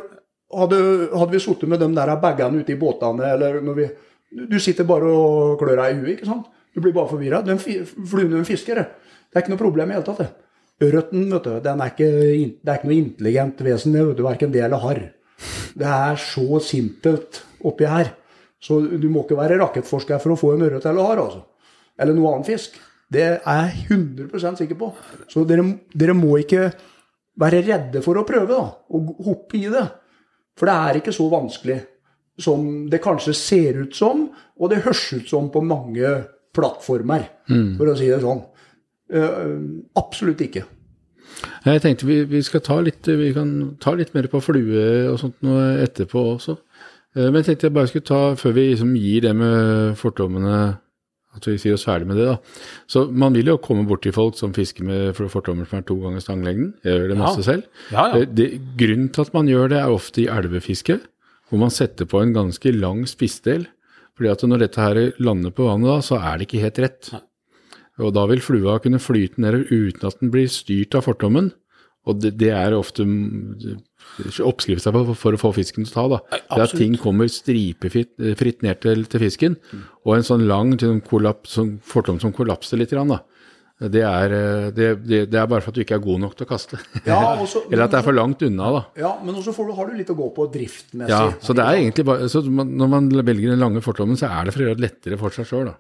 hadde, hadde vi sittet med de der bagene ute i båtene, eller når vi Du sitter bare og klør deg i huet, ikke sant? Du blir bare forvirra. Den fluen den fisker, det er ikke noe problem i det hele tatt. Ørreten, vet du, den er ikke, det er ikke noe intelligent vesen, vet du, verken det eller harr. Det er så simpelt oppi her. Så du må ikke være rakettforsker for å få en ørret eller harr, altså. Eller noe annen fisk. Det er jeg 100% sikker på. Så dere, dere må ikke være redde for å prøve, da. Og hoppe i det. For det er ikke så vanskelig som det kanskje ser ut som, og det høres ut som på mange plattformer, for å si det sånn. Eh, absolutt ikke. Jeg tenkte vi, vi skal ta litt, vi kan ta litt mer på flue og sånt noe etterpå også. Eh, Men jeg tenkte jeg bare skulle ta, før vi liksom gir det med fortommene, at vi sier oss ferdig med det da. Så man vil jo komme bort til folk som fisker med fortommer som er to ganger stanglengden. Jeg gjør det masse Ja. selv. Ja, ja. Eh, Det, grunnen til at man gjør det er ofte i elvefiske, hvor man setter på en ganske lang spissdel. Fordi at når dette her lander på vannet da, så er det ikke helt rett. Og da vil flua kunne flyte nedover uten at den blir styrt av fortommen. Og det, det er ofte mm, oppskrifta for, å få fisken til å ta. da. Det at ting kommer stripefritt eh, ned til, til fisken. Og en sånn lang sånn kollaps, sånn fortom som kollapser litt. Da. Det, er, eh, det, det, det er bare for at du ikke er god nok til å kaste. Ja, også- Eller at det er for langt unna. da. Ja, men også får du, har du litt å gå på driftmessig. Ja, så det er egentlig bare, så Når man velger den lange fortommen, så er det for å gjøre det lettere for seg sjøl.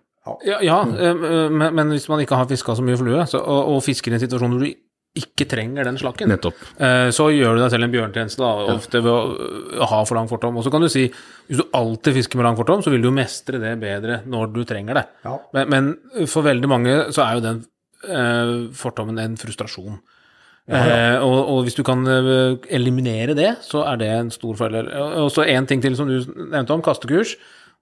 Ja, ja mm. men, men hvis man ikke har fiska så mye flue, så, og, og fisker i en situasjon hvor du ikke trenger den slakken, Nettopp. eh, så gjør du deg selv en bjørntjeneste da, ofte ved å ha for lang fortom. Og så kan du si, hvis du alltid fisker med lang fortom, så vil du jo mestre det bedre når du trenger det. Ja. Men, men for veldig mange så er jo den fortommen en frustrasjon. Eh, og, og hvis du kan eh, eliminere det, så er det en stor fordel. Og så en ting til som du nevnte om, kastekurs.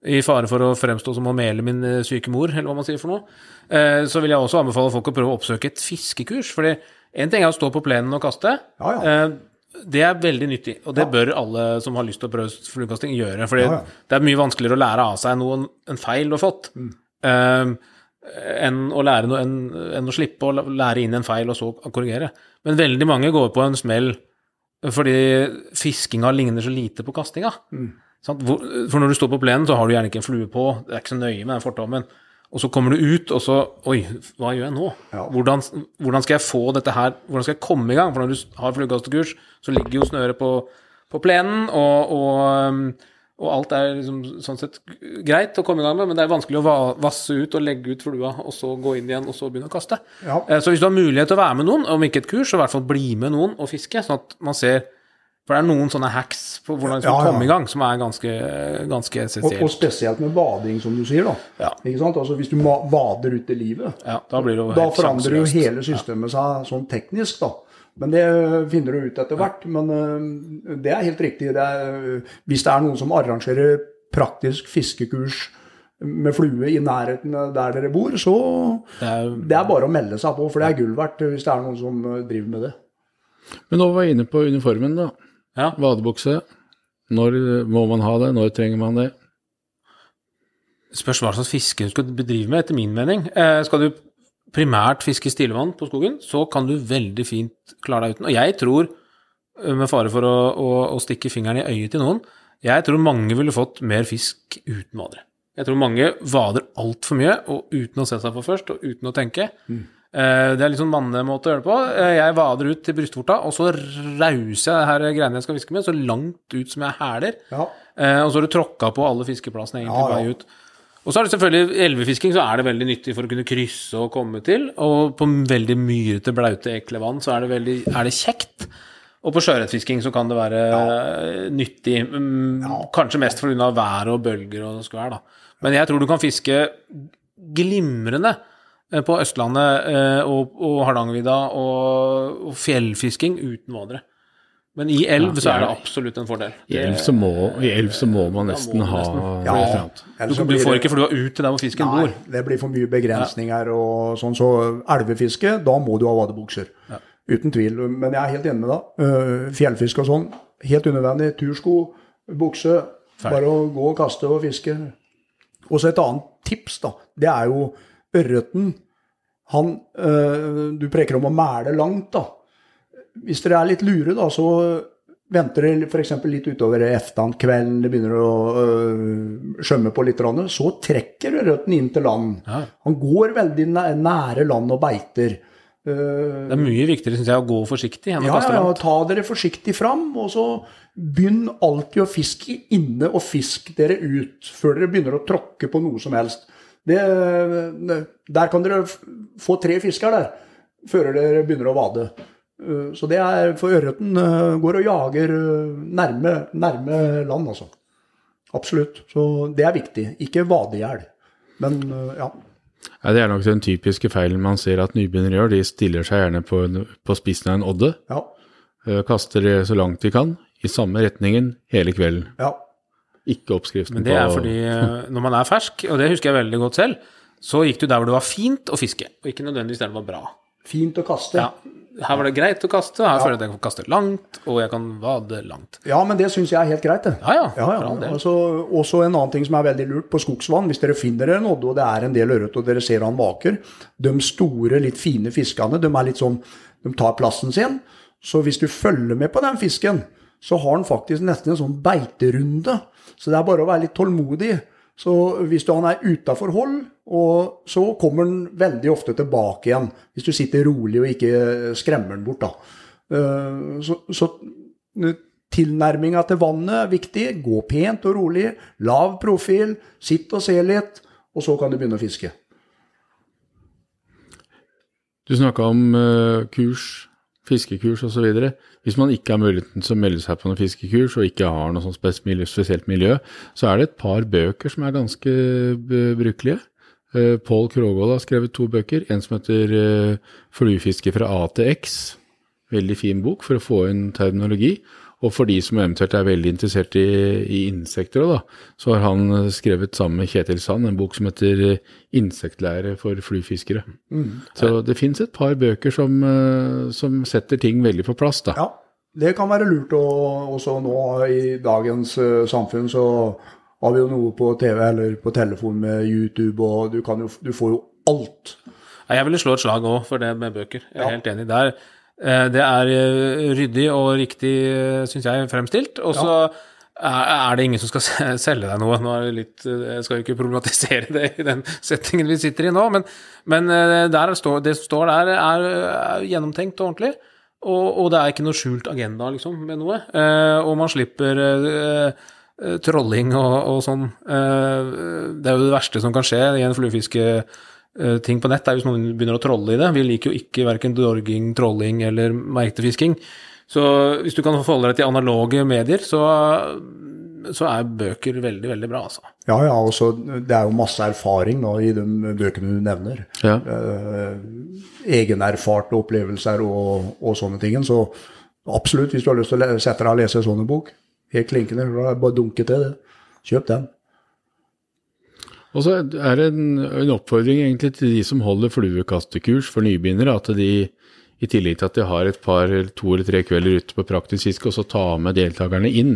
I fare for å fremstå som å mele min eh, syke mor, eller hva man sier for noe. Eh, så vil jeg også anbefale folk å prøve å oppsøke et fiskekurs. fordi En ting er å stå på plenen og kaste. Ja, ja. Eh, Det er veldig nyttig, og det bør alle som har lyst til å prøve fluekasting, gjøre. For Ja, ja. det er mye vanskeligere å lære av seg noe en feil du har fått, Mm. eh, enn å lære noe, enn, enn å slippe å lære inn en feil og så korrigere. Men veldig mange går på en smell fordi fiskinga ligner så lite på kastinga. Mm. For når du står på plenen, så har du gjerne ikke en flue på, det er ikke så nøye med den fortommen. Og så kommer du ut, og så Oi, hva gjør jeg nå? Ja. Hvordan, hvordan skal jeg få dette her Hvordan skal jeg komme i gang? For når du har fluekastekurs, så ligger jo snøret på, på plenen, og, og, um, og alt er liksom sånn sett greit å komme i gang med, men det er vanskelig å vasse ut og legge ut flua, og så gå inn igjen, og så begynne å kaste. Ja. Eh, Så hvis du har mulighet til å være med noen, om ikke et kurs, så i hvert fall bli med noen og fiske, sånn at man ser For det er noen sånne hacks på hvordan man skal Ja, ja. komme i gang, som er ganske, ganske Og, og spesielt med vading, som du sier. da. Ja. Ikke sant? Altså Hvis du vader ut i livet, Ja, da blir det jo da forandrer jo hele systemet seg sånn teknisk. da. Men det finner du ut etter hvert. Men øh, det er helt riktig. Det er, øh, hvis det er noen som arrangerer praktisk fiskekurs med flue i nærheten der dere bor, så Det er, det er bare å melde seg på, for det er gull verdt hvis det er noen som øh, driver med det. Men nå var jeg inne på uniformen, da. ja. Vadebukse. Når eh, må man ha det? Når trenger man det? Spørs hva slags fiske du skal bedrive med, etter min mening. Eh, skal du primært fiske stillevann på skogen, så kan du veldig fint klare deg uten. Og jeg tror, eh, med fare for å, å, å stikke fingeren i øyet til noen, jeg tror mange ville fått mer fisk uten vadere. Jeg tror mange vader altfor mye, og uten å se seg for først, og uten å tenke. Mm. Det er litt sånn mannemåte å gjøre det på. Eh, Jeg vader ut til brystvorta, og så rauser jeg det her greiene jeg skal fiske med, så langt ut som jeg hæler. Ja. Eh, og så har du tråkka på alle fiskeplassene egentlig Ja, på vei ut. Og så er det selvfølgelig elvefisking, så er det veldig nyttig for å kunne krysse og komme til. Og på veldig myrete, blaute, ekle vann så er det, veldig, er det kjekt. Og på sjøørretfisking så kan det være ja. nyttig, mm, kanskje mest pga. vær og bølger og skvær, da. Men jeg tror du kan fiske glimrende eh, på Østlandet eh, og, og Hardangervidda og, og fjellfisking uten vadere. Men i elv Ja, så er det absolutt en fordel. I elv så må, i elv så må man nesten må du ha nesten. Ja, eller annet. Du, du får ikke flua ut til der hvor fisken Nei, bor. det blir for mye begrensninger og sånn. Så elvefiske, da må du ha vadebukser. Uten tvil. Men jeg er helt enig med deg. Øh, Fjellfiske og sånn, helt unødvendig. Tursko, bukse. Bare å gå og kaste og fiske. Og så et annet tips, da. Det er jo ørreten. Han øh, Du preker om å mæle langt, da. Hvis dere er litt lure, da, så venter dere f.eks. litt utover eftan-kvelden, det begynner å øh, skjømme på litt, så trekker ørreten inn til land. Ja. Han går veldig nære land og beiter. Det er mye viktigere synes jeg, å gå forsiktig enn å ja, kaste ja, ja, ta dere forsiktig fram, og så begynn alltid å fiske inne og fisk dere ut før dere begynner å tråkke på noe som helst. Det, der kan dere få tre fisker der før dere begynner å vade. Uh, Så det er for ørreten uh, går og jager uh, nærme, nærme land, altså. Absolutt. Så det er viktig. Ikke vade i hjel. Men ja. Ja, det er nok den typiske feilen man ser at nybegynnere gjør. De stiller seg gjerne på, en, på spissen av en odde, Ja. eh, kaster det så langt de kan, i samme retningen hele kvelden. ja. Ikke oppskriften på Men det er fordi eh, når man er fersk, og det husker jeg veldig godt selv, så gikk du der hvor det var fint å fiske, og ikke nødvendigvis der det var bra. Fint å kaste. Ja, her var det greit å kaste, her føler jeg at jeg kan kaste langt, og jeg kan vade langt. Ja, men det syns jeg er helt greit, det. Ja, ja, Ja, ja. Altså, også en annen ting som er veldig lurt på skogsvann. Hvis dere finner en odde, og det er en del ørret, og dere ser han vaker De store, litt fine fiskene, de er litt sånn De tar plassen sin. Så hvis du følger med på den fisken, så har han faktisk nesten en sånn beiterunde. Så det er bare å være litt tålmodig. Så hvis du, han er utafor hold, så kommer han veldig ofte tilbake igjen. Hvis du sitter rolig og ikke skremmer han bort, da. Eh, Så, så Tilnærminga til vannet er viktig. Gå pent og rolig. Lav profil. Sitt og se litt, og så kan du begynne å fiske. Du snakka om eh, kurs, fiskekurs osv. Hvis man ikke har muligheten til å melde seg på noen fiskekurs, og ikke har noe sånt spesielt miljø, så er det et par bøker som er ganske brukelige. Uh, Pål Krogvold har skrevet to bøker. En som heter uh, 'Fluefiske fra A til X'. Veldig fin bok for å få inn terminologi. Og for de som eventuelt er veldig interessert i, i insekter da, så har han skrevet sammen med Kjetil Sand en bok som heter eh, 'Insektlære for fluefiskere'. Så det fins et par bøker som, eh, som setter ting veldig på plass, da. Ja, det kan være lurt å også nå i dagens uh, samfunn så har vi jo noe på TV eller på telefon med YouTube, og du, kan jo, du får jo alt. Ja, Jeg ville slå et slag òg for det med bøker. Jeg er Ja. helt enig der. Eh, Det er eh, ryddig og riktig, syns jeg, fremstilt. Og så er er det ingen som skal selge deg noe. Nå er det litt, eh, Jeg skal jo ikke problematisere det i den settingen vi sitter i nå, men, men eh, der står, det som står der, er, er gjennomtenkt og ordentlig. Og, og det er ikke noe skjult agenda liksom, med noe. Eh, og man slipper eh, eh, trolling og, og sånn. Eh, det er jo det verste som kan skje i en fluefiske-ting på nett, er hvis noen begynner å trolle i det. Vi liker jo ikke verken dorging, trolling eller merktefisking. Så hvis du kan forholde deg til analoge medier, så, så er bøker veldig, veldig bra, altså. Ja, ja, og så det er jo masse erfaring da, i de bøkene du nevner. Ja. Eh, egenerfarte opplevelser og, og sånne ting. Så absolutt, hvis du har lyst til å sette deg og lese en sånn bok, helt klinkende, bare dunke til det. Kjøp den. Og så er det en, en oppfordring egentlig til de som holder fluekastekurs for nybegynnere, at de i tillegg til at de har et par, to eller tre kvelder ute på praktisk fiske, også tar med deltakerne inn.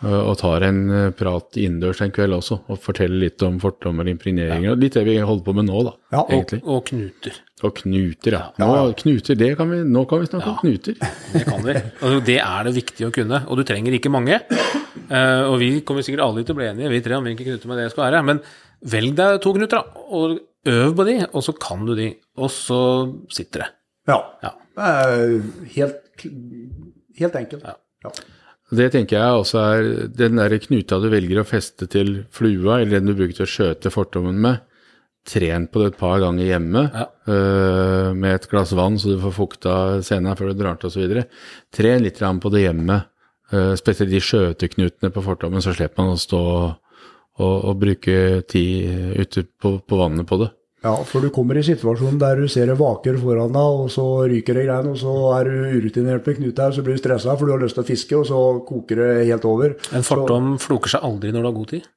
øh, Og tar en øh, prat innendørs en kveld også, og forteller litt om fordommer og impregneringer. og Litt det vi holder på med nå, da, Ja, og-. Og knuter. Og knuter, ja. Nå, knuter, det kan vi, nå kan vi snakke om knuter. Det kan vi. Altså, det er det viktig å kunne. Og du trenger ikke mange. Eh, og vi kommer sikkert alle til å bli enige, vi tre, om hvilke knuter med det skal være. Men velg deg to knuter, da. Og øv på de, og så kan du de. Og så sitter det. Ja. Ja. Det helt, helt enkelt. Ja. Ja. Det tenker jeg også er den der knuta du velger å feste til flua, eller den du bruker til å skjøte fortommen med. Tren på det et par ganger hjemme Ja. øh, med et glass vann, så du får fukta scenen før du drar til osv. Tren litt på det hjemme, øh, spesielt de skjøteknutene på fortommen, så slipper man å stå og, og bruke tid ute på, på vannet på det. Ja, for du kommer i situasjonen der du ser det vaker foran deg, og så ryker det greiene, og så er du urutinert med knut her, så blir du stressa for du har lyst til å fiske, og så koker det helt over. En fordom floker seg aldri når du har god tid.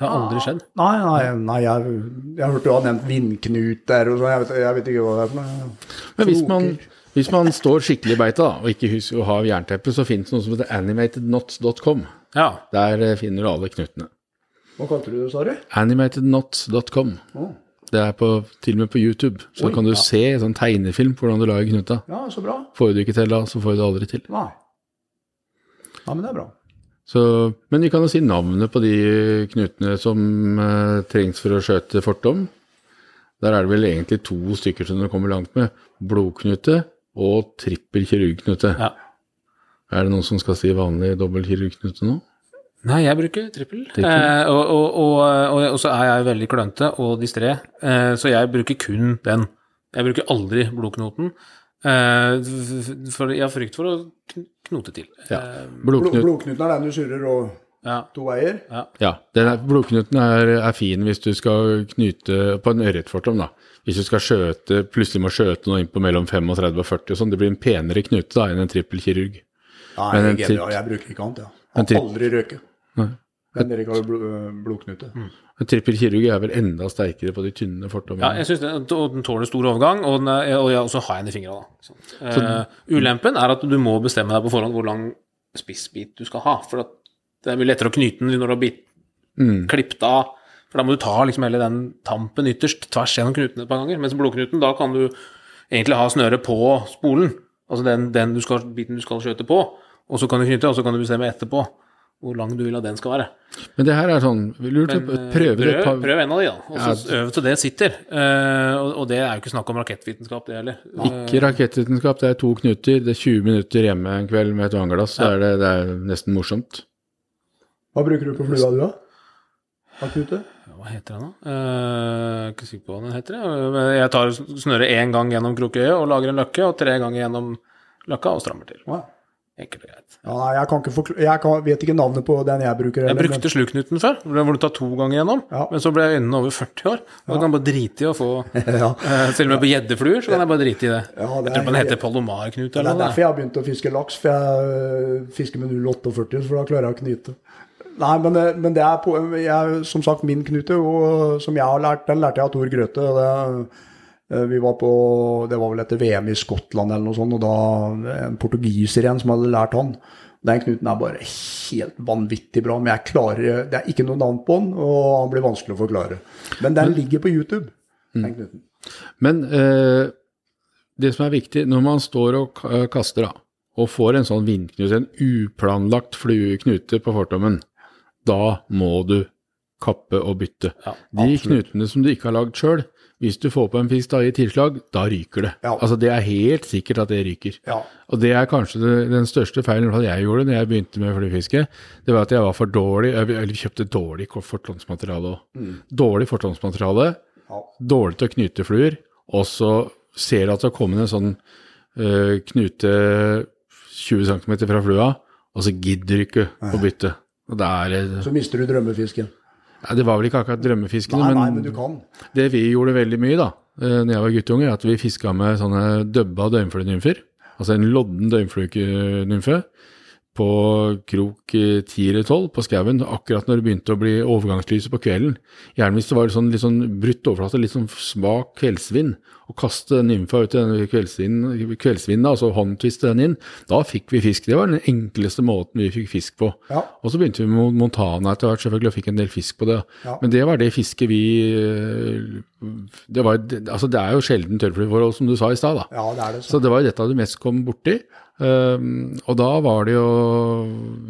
Det har aldri skjedd. Nei, nei, nei jeg, jeg hørte du har nevnt vindknut der, og så, jeg vet, jeg vet ikke hva det er for noe. Men hvis man, hvis man står skikkelig i beita og ikke husker å ha jernteppe, så finnes det noe som heter animatedknots.com. Ja. Der eh, finner du alle knutene. Hva kalte du det, sa du? Animatednot.com. Oh. Det er på, til og med på YouTube. Så Oi, kan du ja. se sånn tegnefilm på hvordan du lager knuta. Ja, så bra. Får du ikke til da, så får du det aldri til. Nei. Ja, men det er bra. Så, men vi kan jo si navnet på de knutene som eh, trengs for å skjøte fortom. Der er det vel egentlig to stykker som du kommer langt med. Blodknute og trippel kirurgknute. ja. Er det noen som skal si vanlig dobbel kirurgknute nå? Nei, jeg bruker trippel. Trippel. Eh, og, og, og, og, og så er jeg veldig klønete og distré, eh, så jeg bruker kun den. Jeg bruker aldri blodknoten, eh, for jeg har frykt for å knote til. Ja. Eh, Blodknut, blodknuten er den du surrer og ja. to veier. ja. ja, den er, blodknuten er, er fin hvis du skal knyte på en ørretfortom, da. Hvis du skal skjøte, plutselig må skjøte noe inn på mellom 35 og 40 og sånn. Det blir en penere knute da enn en trippelkirurg. Nei, Men en jeg, jeg, jeg bruker ikke annet, ja. Har aldri røket. Nei. Den Erik har jo blodknute. En trippel kirurg er vel enda sterkere på de tynne Ja, jeg synes den, og den tåler stor overgang, og, den er, og, så har jeg den i fingra. da. Sånn. Eh, ulempen er at du må bestemme deg på forhånd hvor lang spissbit du skal ha. For at det er mye lettere å knyte den når du har bit, Mm. klippet av. For da må du ta liksom hele den tampen ytterst tvers gjennom knuten et par ganger. Mens blodknuten, da kan du egentlig ha snøret på spolen. Altså den, den du skal, biten du skal skjøte på. Og så kan du knytte, og så kan du bestemme etterpå hvor lang du vil at den skal være. Men det her er sånn Lurt Men, å prøve det et prøv, par prøv en av de, da. Og så øv til det sitter. Uh, og, og det er jo ikke snakk om rakettvitenskap, det heller. Ikke rakettvitenskap, det er to knuter. Det er 20 minutter hjemme en kveld med et vannglass. Så er det, det er nesten morsomt. Hva bruker du på flua, du, da? Akute? Hva heter den, da? Uh, ikke sikker på hva den heter. jeg. Jeg tar snøret én gang gjennom krokøyet og lager en løkke, og tre ganger gjennom løkka og strammer til. Ja. Enkelt og greit. Ja, nei, jeg, kan ikke jeg kan, vet ikke navnet på den jeg bruker. Jeg brukte brukte sluknuten før, hvor du tar to ganger gjennom. Ja. Men så ble øynene over 40 år, og da kan jeg bare drite i å få ja. uh, Selv om jeg er på gjeddefluer, så kan jeg bare drite i det. Ja, det jeg tror den heter palomarknut Det eller er derfor jeg har begynt å fiske laks, for jeg øh, fisker med 0,48, for da klarer jeg å knyte. Nei, men, øh, men det er på, jeg, som sagt min knute, og som jeg har lært, den lærte jeg av Tor Grøthe. og Det, vi var på, det var vel etter VM i Skottland eller noe sånt, og da en portugiser igjen som hadde lært han. Den knuten er bare helt vanvittig bra, men jeg klarer, det er ikke noe navn på den, og han blir vanskelig å forklare. Men den ligger på YouTube, den knuten. Men eh, det som er viktig, når man står og kaster da, og får en sånn vindknute, en uplanlagt flueknute på fortommen, da må du kappe og bytte. Ja, De knutene som du ikke har lagd sjøl, hvis du får på en fisk da i tilslag, da ryker det. Ja. Altså Det er helt sikkert at det ryker. Ja. Og det er kanskje det, den største feilen jeg gjorde når jeg begynte med fluefiske. Det var at jeg var for dårlig, eller kjøpte dårlig fortlånsmateriale òg. Dårlig fortlånsmateriale, Ja. dårlig til å knyte fluer, og så ser du at det har kommet en sånn øh, knute 20 cm fra flua, og så gidder du ikke å bytte. Og det er eh, Så mister du drømmefisken. Ja, Det var vel ikke akkurat drømmefiskene, Nei, nei, men, men du kan. det vi gjorde veldig mye da eh, når jeg var guttunge, er at vi fiska med sånne dubba døgnfluenymfer. Altså en lodden døgnfluenymfe på krok eh, 10 eller 12 på skauen, akkurat når det begynte å bli overgangslyset på kvelden. Gjerne hvis det var sånn, litt sånn brutt overflate, litt sånn svak kveldsvind, og kaste den nymfa ut i denne kveldsvinden, kveldsvinden altså håndtviste den inn. Da fikk vi fisk. Det var den enkleste måten vi fikk fisk på. Ja. Og så begynte vi med Montana etter hvert selvfølgelig og fikk en del fisk på det. Ja. Men det var det fisket vi eh, det, var, altså det er jo sjelden tørrflueforhold, som du sa i stad. Ja, det det. Så det var jo dette du mest kom borti. Um, og da var det jo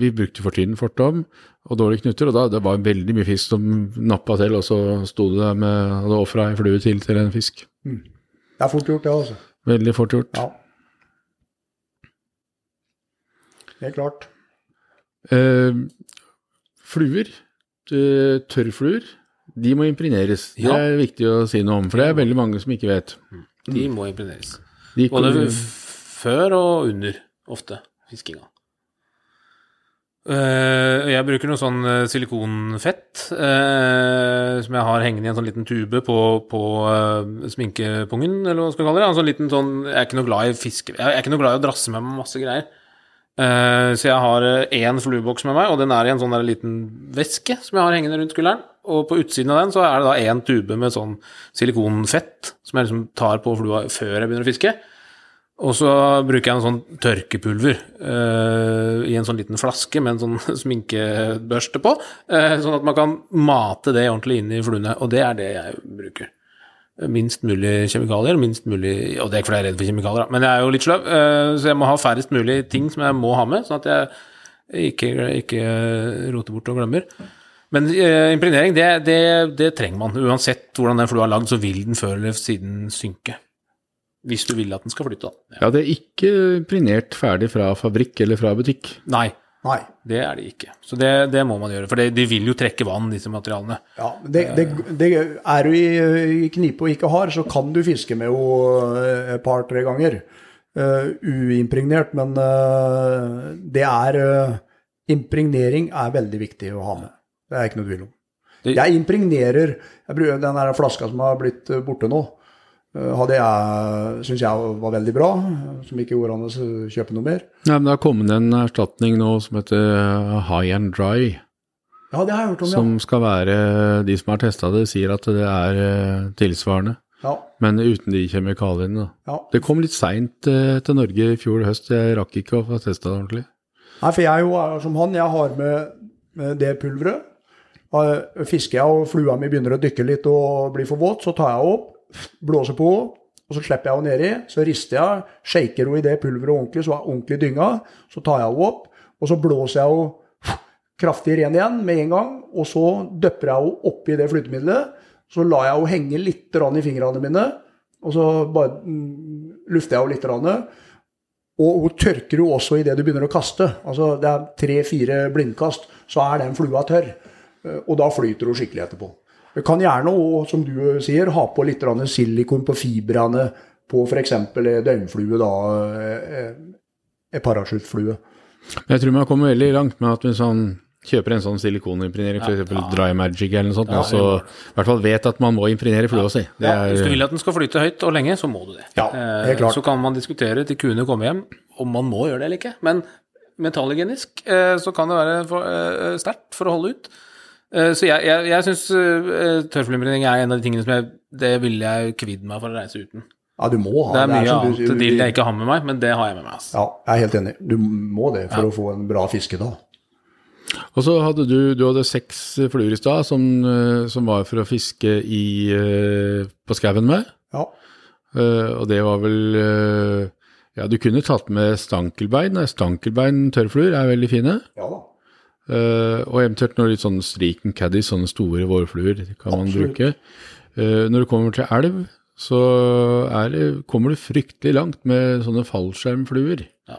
Vi brukte for tynn fortom og dårlige knuter, og da det var veldig mye fisk som nappa til, og så sto du der med hadde ofra ei flue til til en fisk. Det er fort gjort, det, altså. Veldig fort gjort. Ja. Helt klart. Uh, fluer, eh, tørrfluer, de må impregneres. Ja. Det er viktig å si noe om, for det er veldig mange som ikke vet. De må impregneres. De kommer- f- før og under, ofte, fiskinga. Uh, jeg bruker noe sånn eh, silikonfett uh, som jeg har hengende i en sånn liten tube på, på uh, sminkepungen, eller hva skal vi kalle det. En sånn liten sånn, jeg er ikke noe glad i fiske, jeg er ikke noe glad i å drasse med meg masse greier. Så jeg har én flueboks med meg, og den er i en sånn der liten væske som jeg har hengende rundt skulderen. Og på utsiden av den så er det da én tube med sånn silikonfett som jeg liksom tar på flua før jeg begynner å fiske. Og så bruker jeg en sånn tørkepulver uh, i en sånn liten flaske med en sånn sminkebørste på, uh, sånn at man kan mate det ordentlig inn i fluene. Og det er det jeg bruker. Minst mulig kjemikalier, minst mulig Og det er ikke fordi jeg er redd for kjemikalier, da, men jeg er jo litt sløv, uh, så jeg må ha færrest mulig ting som jeg må ha med, sånn at jeg ikke, ikke roter bort og glemmer. Men impregnering, det, det, det trenger man. Uansett hvordan den flua er lagd, så vil den før eller siden synke. Hvis du vil at den skal flytte, da. Ja, det er ikke imprinert ferdig fra fabrikk eller fra butikk. Nei, Nei. det er det ikke. Så det, det må man gjøre. For det, de vil jo trekke vann, disse materialene. Ja, det, det, det er du i, i knipe og ikke har, så kan du fiske med henne et par-tre ganger. Uh, uimpregnert, men uh, det er uh, Impregnering er veldig viktig å ha med. Det er ikke noe tvil om. Det- Jeg impregnerer jeg bruker Den der flaska som har blitt eh, borte nå, uh, hadde jeg syns jeg var veldig bra. Som ikke gjorde an å kjøpe noe mer. Nei, men Det har kommet en erstatning nå som heter eh, High and Dry, Ja, det har jeg hørt om, som skal være De som har testa det, sier at det er eh, tilsvarende, ja. men uten de kjemikaliene. da. ja. Det kom litt seint eh, til Norge i fjor høst, jeg rakk ikke å få testa det ordentlig. Nei, for jeg er jo som han. Jeg har med, med det pulveret. Fisker jeg og flua mi begynner å dykke litt og blir for våt, så tar jeg opp, blåser på, og så slipper jeg henne nedi. Så rister jeg, shaker henne i det pulveret ordentlig, så hun er ordentlig dynga. Så tar jeg henne opp, og så blåser jeg henne kraftig ren igjen med en gang. Og så døpper jeg henne oppi det flytemiddelet. Så lar jeg henne henge litt i fingrene mine, og så bare mm, lufter jeg henne litt. Rann. Og hun tørker jo også idet du begynner å kaste. Altså Det er tre-fire blindkast, så er den flua tørr. Eh, Og da flyter hun skikkelig etterpå. Kan gjerne òg, som du sier, ha på litt silikon på fibrene på f.eks. døgnflue, da, eh, en parasjuttflue. Jeg tror man kommer veldig langt med at hvis man kjøper en sånn silikonimpregnering, f.eks. Dry Magic eller noe sånt, og så i hvert fall vet at man må impregnere flua si. Det Ja, Hvis du er, vil at den skal flyte høyt og lenge, så må du det. Ja, helt klart. Så kan man diskutere til kuene kommer hjem om man må gjøre det eller ikke. Men metallhygienisk eh, så kan det være eh, sterkt for å holde ut. Eh, Så jeg, jeg, jeg syns tørrflueimpregning er en av de tingene som jeg Det ville jeg kvidd meg for å reise uten. Ja, du må ha Det er mye annet du- dill jeg ikke har med meg, men det har jeg med meg. Altså. Ja, jeg er helt enig. Du må det for å få en bra fiske da. og så hadde du, du hadde seks fluer i stad som, eh, som var for å fiske i, eh, på skauen med. Ja. Eh, og det var vel eh, Ja, du kunne tatt med stankelbein. Stankelbein tørrfluer er veldig fine. Ja da. Eh, og eventuelt noe litt sånn striken caddy, sånne store vårfluer, kan kan man bruke. Uh, når det kommer til elv, så er det, kommer det fryktelig langt med sånne fallskjermfluer. Ja.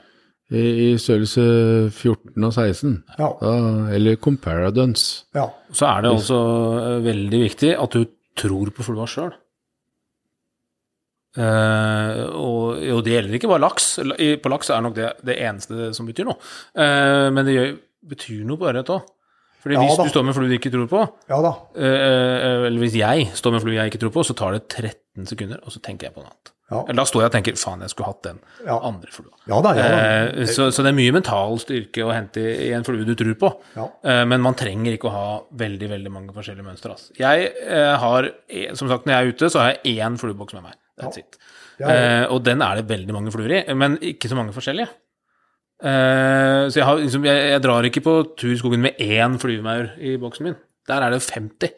I, I størrelse 14 og 16. Ja. Da, eller comparadons. ja. Så er det altså eh, veldig viktig at du tror på flua sjøl. og, jo, det gjelder ikke bare laks. På laks er nok det det eneste som betyr noe. Uh, men det gjør, betyr noe på ørret òg. Fordi Ja hvis da. du står med flue du ikke tror på, Ja eh, eller hvis jeg står med flue jeg ikke tror på, så tar det 13 sekunder, og så tenker jeg på noe annet. Ja. Eller da står jeg og tenker faen, jeg skulle hatt den andre flua. Ja da, da. Eh, så, så det er mye mental styrke å hente i en flue du tror på. Eh, men man trenger ikke å ha veldig veldig mange forskjellige mønstre. Altså. Jeg eh, har, eh, som sagt, når jeg er ute, så har jeg én flueboks med meg. That's it. Eh, og den er det veldig mange fluer i, men ikke så mange forskjellige. Eh, så jeg, har, liksom, jeg, jeg drar ikke på tur i skogen med én flyvemaur i boksen min. Der er det 50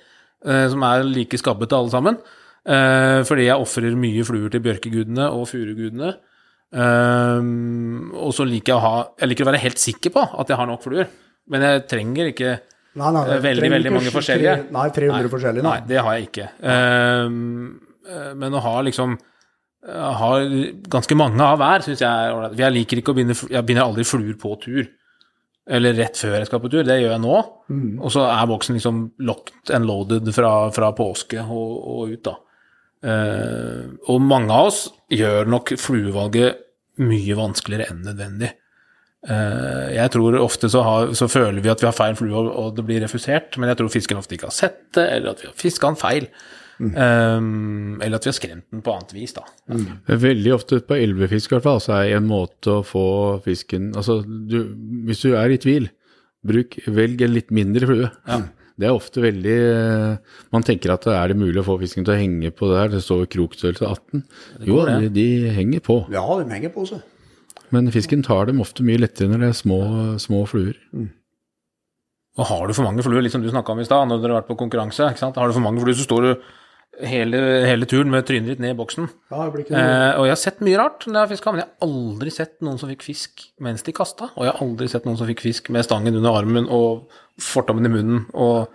uh, som er like skabbete alle sammen. Uh, fordi jeg ofrer mye fluer til bjørkegudene og furugudene. Og så liker jeg å ha Jeg liker å være helt sikker på at jeg har nok fluer. Men jeg trenger ikke Nei, nei, eh, veldig, trenger veldig ikke mange tre- forskjellige. Nei, 300 forskjellige. Nei, det har jeg ikke. Eh, men å ha liksom eh, ha ganske mange av hver syns jeg. Jeg liker ikke å begynne Jeg begynner aldri fluer på tur. Eller rett før jeg skal på tur. Det gjør jeg nå. Mm. Og så er boksen liksom locked and loaded fra, fra påske og, og ut, da. Uh, og mange av oss gjør nok fluevalget mye vanskeligere enn nødvendig. Uh, jeg tror ofte så, har, så føler vi at vi har feil flue, og, og det blir refusert, men jeg tror fisken ofte ikke har sett det, eller at vi har fiska den feil. Eh, eller at vi har skremt den på annet vis, da. Veldig ofte på elvefisk i hvert fall, så er en måte å få fisken Altså, du, hvis du er i tvil, bruk, velg en litt mindre flue. Det er ofte veldig eh, Man tenker at er det mulig å få fisken til å henge på der, det står krokstørrelse 18. Jo, de, de henger på, Ja, de henger på seg. men fisken tar dem ofte mye lettere når det er små, små fluer. Og har du for mange fluer, liksom du snakka om i stad, når dere har vært på konkurranse, ikke sant? har du for mange fluer, så står du hele, hele turen med trynet ditt ned i boksen. Ja, det blir ikke noe. Eh, og jeg har sett mye rart når jeg har fiska, men jeg har aldri sett noen som fikk fisk mens de kasta. Og jeg har aldri sett noen som fikk fisk med stangen under armen og fortommen i munnen og,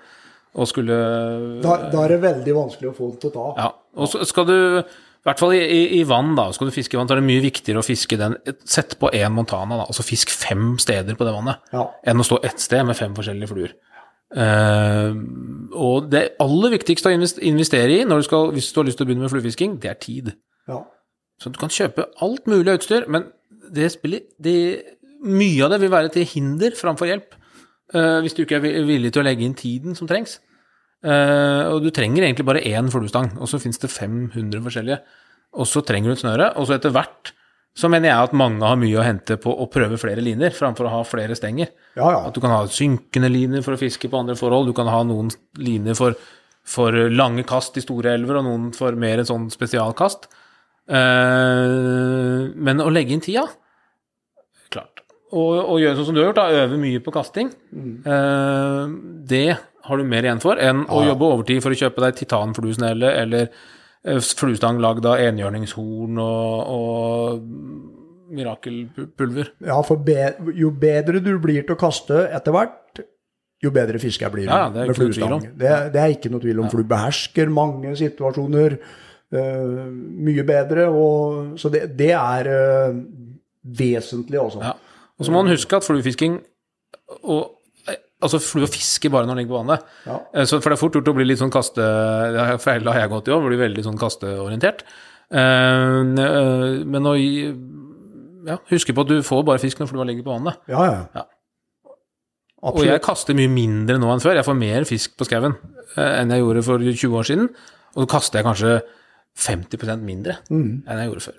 og skulle Da, da er det veldig vanskelig å få den til å ta. Ja. Og så skal du, i hvert fall i, i, i vann, da, skal du fiske i vann, så er det mye viktigere å fiske den Sett på én montana, da, altså fisk fem steder på det vannet, Ja. enn å stå ett sted med fem forskjellige fluer. Eh, og det aller viktigste å investere i du skal, hvis du har lyst til å begynne med fluefisking, det er tid. Ja. Så du kan kjøpe alt mulig av utstyr, men det spiller det, Mye av det vil være til hinder framfor hjelp, Uh, hvis du ikke er villig til å legge inn tiden som trengs. Uh, og du trenger egentlig bare én fluestang, og så finnes det 500 forskjellige. Og så trenger du et snøre, og så etter hvert så mener jeg at mange har mye å hente på å prøve flere liner, framfor å ha flere stenger. Ja, ja. At du kan ha synkende liner for å fiske på andre forhold, du kan ha noen liner for, for lange kast i store elver, og noen for mer en sånn spesialkast. Uh, men å legge inn tida Klart. Og, og gjøre sånn som du har gjort, da, øve mye på kasting. Uh, det har du mer igjen for enn Ja, å jobbe overtid for å kjøpe deg titanfluesnelle eller eh, fluestang lagd av enhjørningshorn og, og mirakelpulver. ja for be, jo bedre du blir til å kaste etter hvert, jo bedre fisker blir du Ja, ja, med fluestang. Det, det er ikke noe tvil om, for du behersker mange situasjoner uh, mye bedre. Og, så det, det er uh, vesentlig, altså. Ja. Og så må man huske at fluefisking og eh, flue og fiske bare når den ligger på vannet. Ja. Eh, Så, for det er fort gjort å bli litt sånn kaste... Har feil har jeg gått i òg, blir veldig sånn kasteorientert. Uh, Men å ja, huske på at du får bare fisk når flua ligger på vannet. Ja, ja. Ja. Og jeg kaster mye mindre nå enn før. Jeg får mer fisk på skauen uh, enn jeg gjorde for 20 år siden. Og så kaster jeg kanskje 50% mindre enn jeg gjorde før.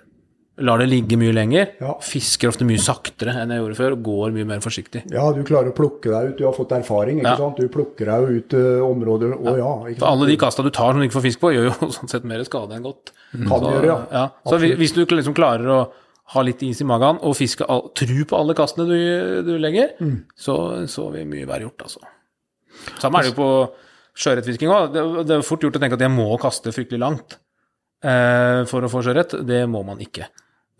Lar det ligge mye lenger. Ja. Fisker ofte mye saktere enn jeg gjorde før, og går mye mer forsiktig. Ja, du klarer å plukke deg ut. Du har fått erfaring, ikke Ja. sant. Du plukker deg ut uh, områder Å ja. ja alle de kasta du tar som du ikke får fisk på, gjør jo sånn sett mer skade enn godt. Kan gjøre, ja. Ja. Så hvis du liksom klarer å ha litt is i magen og fiske all, tru på alle kastene du, du legger, Mm. så, så vil mye være gjort, altså. Samme er det jo på sjøørretfisking òg. Det, det er fort gjort å tenke at jeg må kaste fryktelig langt eh, for å få sjøørret. Det må man ikke.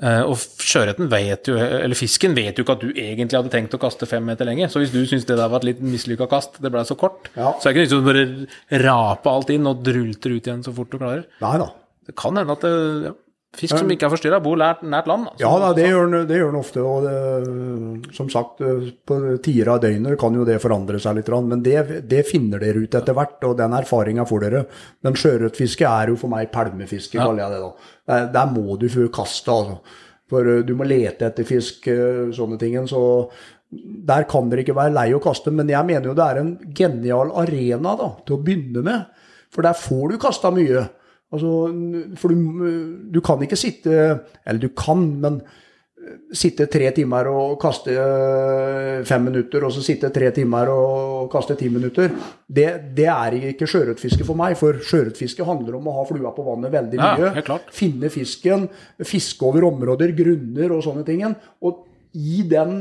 Eh, og sjøørreten vet jo, eller fisken vet jo ikke at du egentlig hadde tenkt å kaste fem meter lenger. Så hvis du syns det der var et litt mislykka kast, det ble så kort, Ja. så er det ikke nytt å bare rape alt inn og drulter ut igjen så fort du klarer. Nei da. Det kan hende at det, ja, fisk som ikke er forstyrra, bor nært, nært land. da. Ja da, det gjør den, det gjør den ofte. Og det, som sagt, på tider av døgnet kan jo det forandre seg litt. Men det, det finner dere ut etter hvert, og den erfaringa får dere. Men sjøørretfiske er jo for meg pælmefiske, kaller jeg det da. Der, der må du få kaste, altså. For eh, du må lete etter fisk, eh, sånne ting. Så der kan dere ikke være lei å kaste. Men jeg mener jo det er en genial arena da, til å begynne med. For der får du kasta mye. Altså, for du, du kan ikke sitte Eller du kan, men sitte tre timer og kaste øh, fem minutter, og så sitte tre timer og kaste ti minutter. Det, det er ikke sjøørretfiske for meg, for sjøørretfiske handler om å ha flua på vannet veldig mye. Ja, klart. Finne fisken, fiske over områder, grunner og sånne ting. Og i den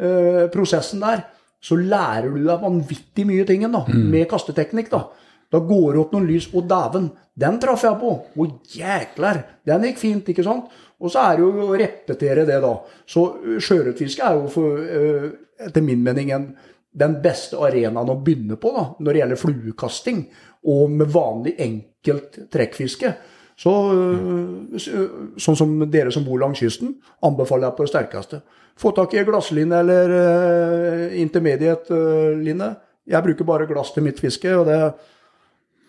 øh, prosessen der, så lærer du deg vanvittig mye ting da, med kasteteknikk. da. Da går det opp noen lys. Å, dæven, den traff jeg på! Å, jækler! Den gikk fint, ikke sant? Og så er det jo å repetere det, da. Så sjøørretfiske er jo for, etter min mening en, den beste arenaen å begynne på da, når det gjelder fluekasting. Og med vanlig enkelt trekkfiske. Så, sånn som dere som bor langs kysten, anbefaler jeg på det sterkeste. Få tak i glasslinje eller uh, intermediate-line. Jeg bruker bare glass til mitt fiske, og det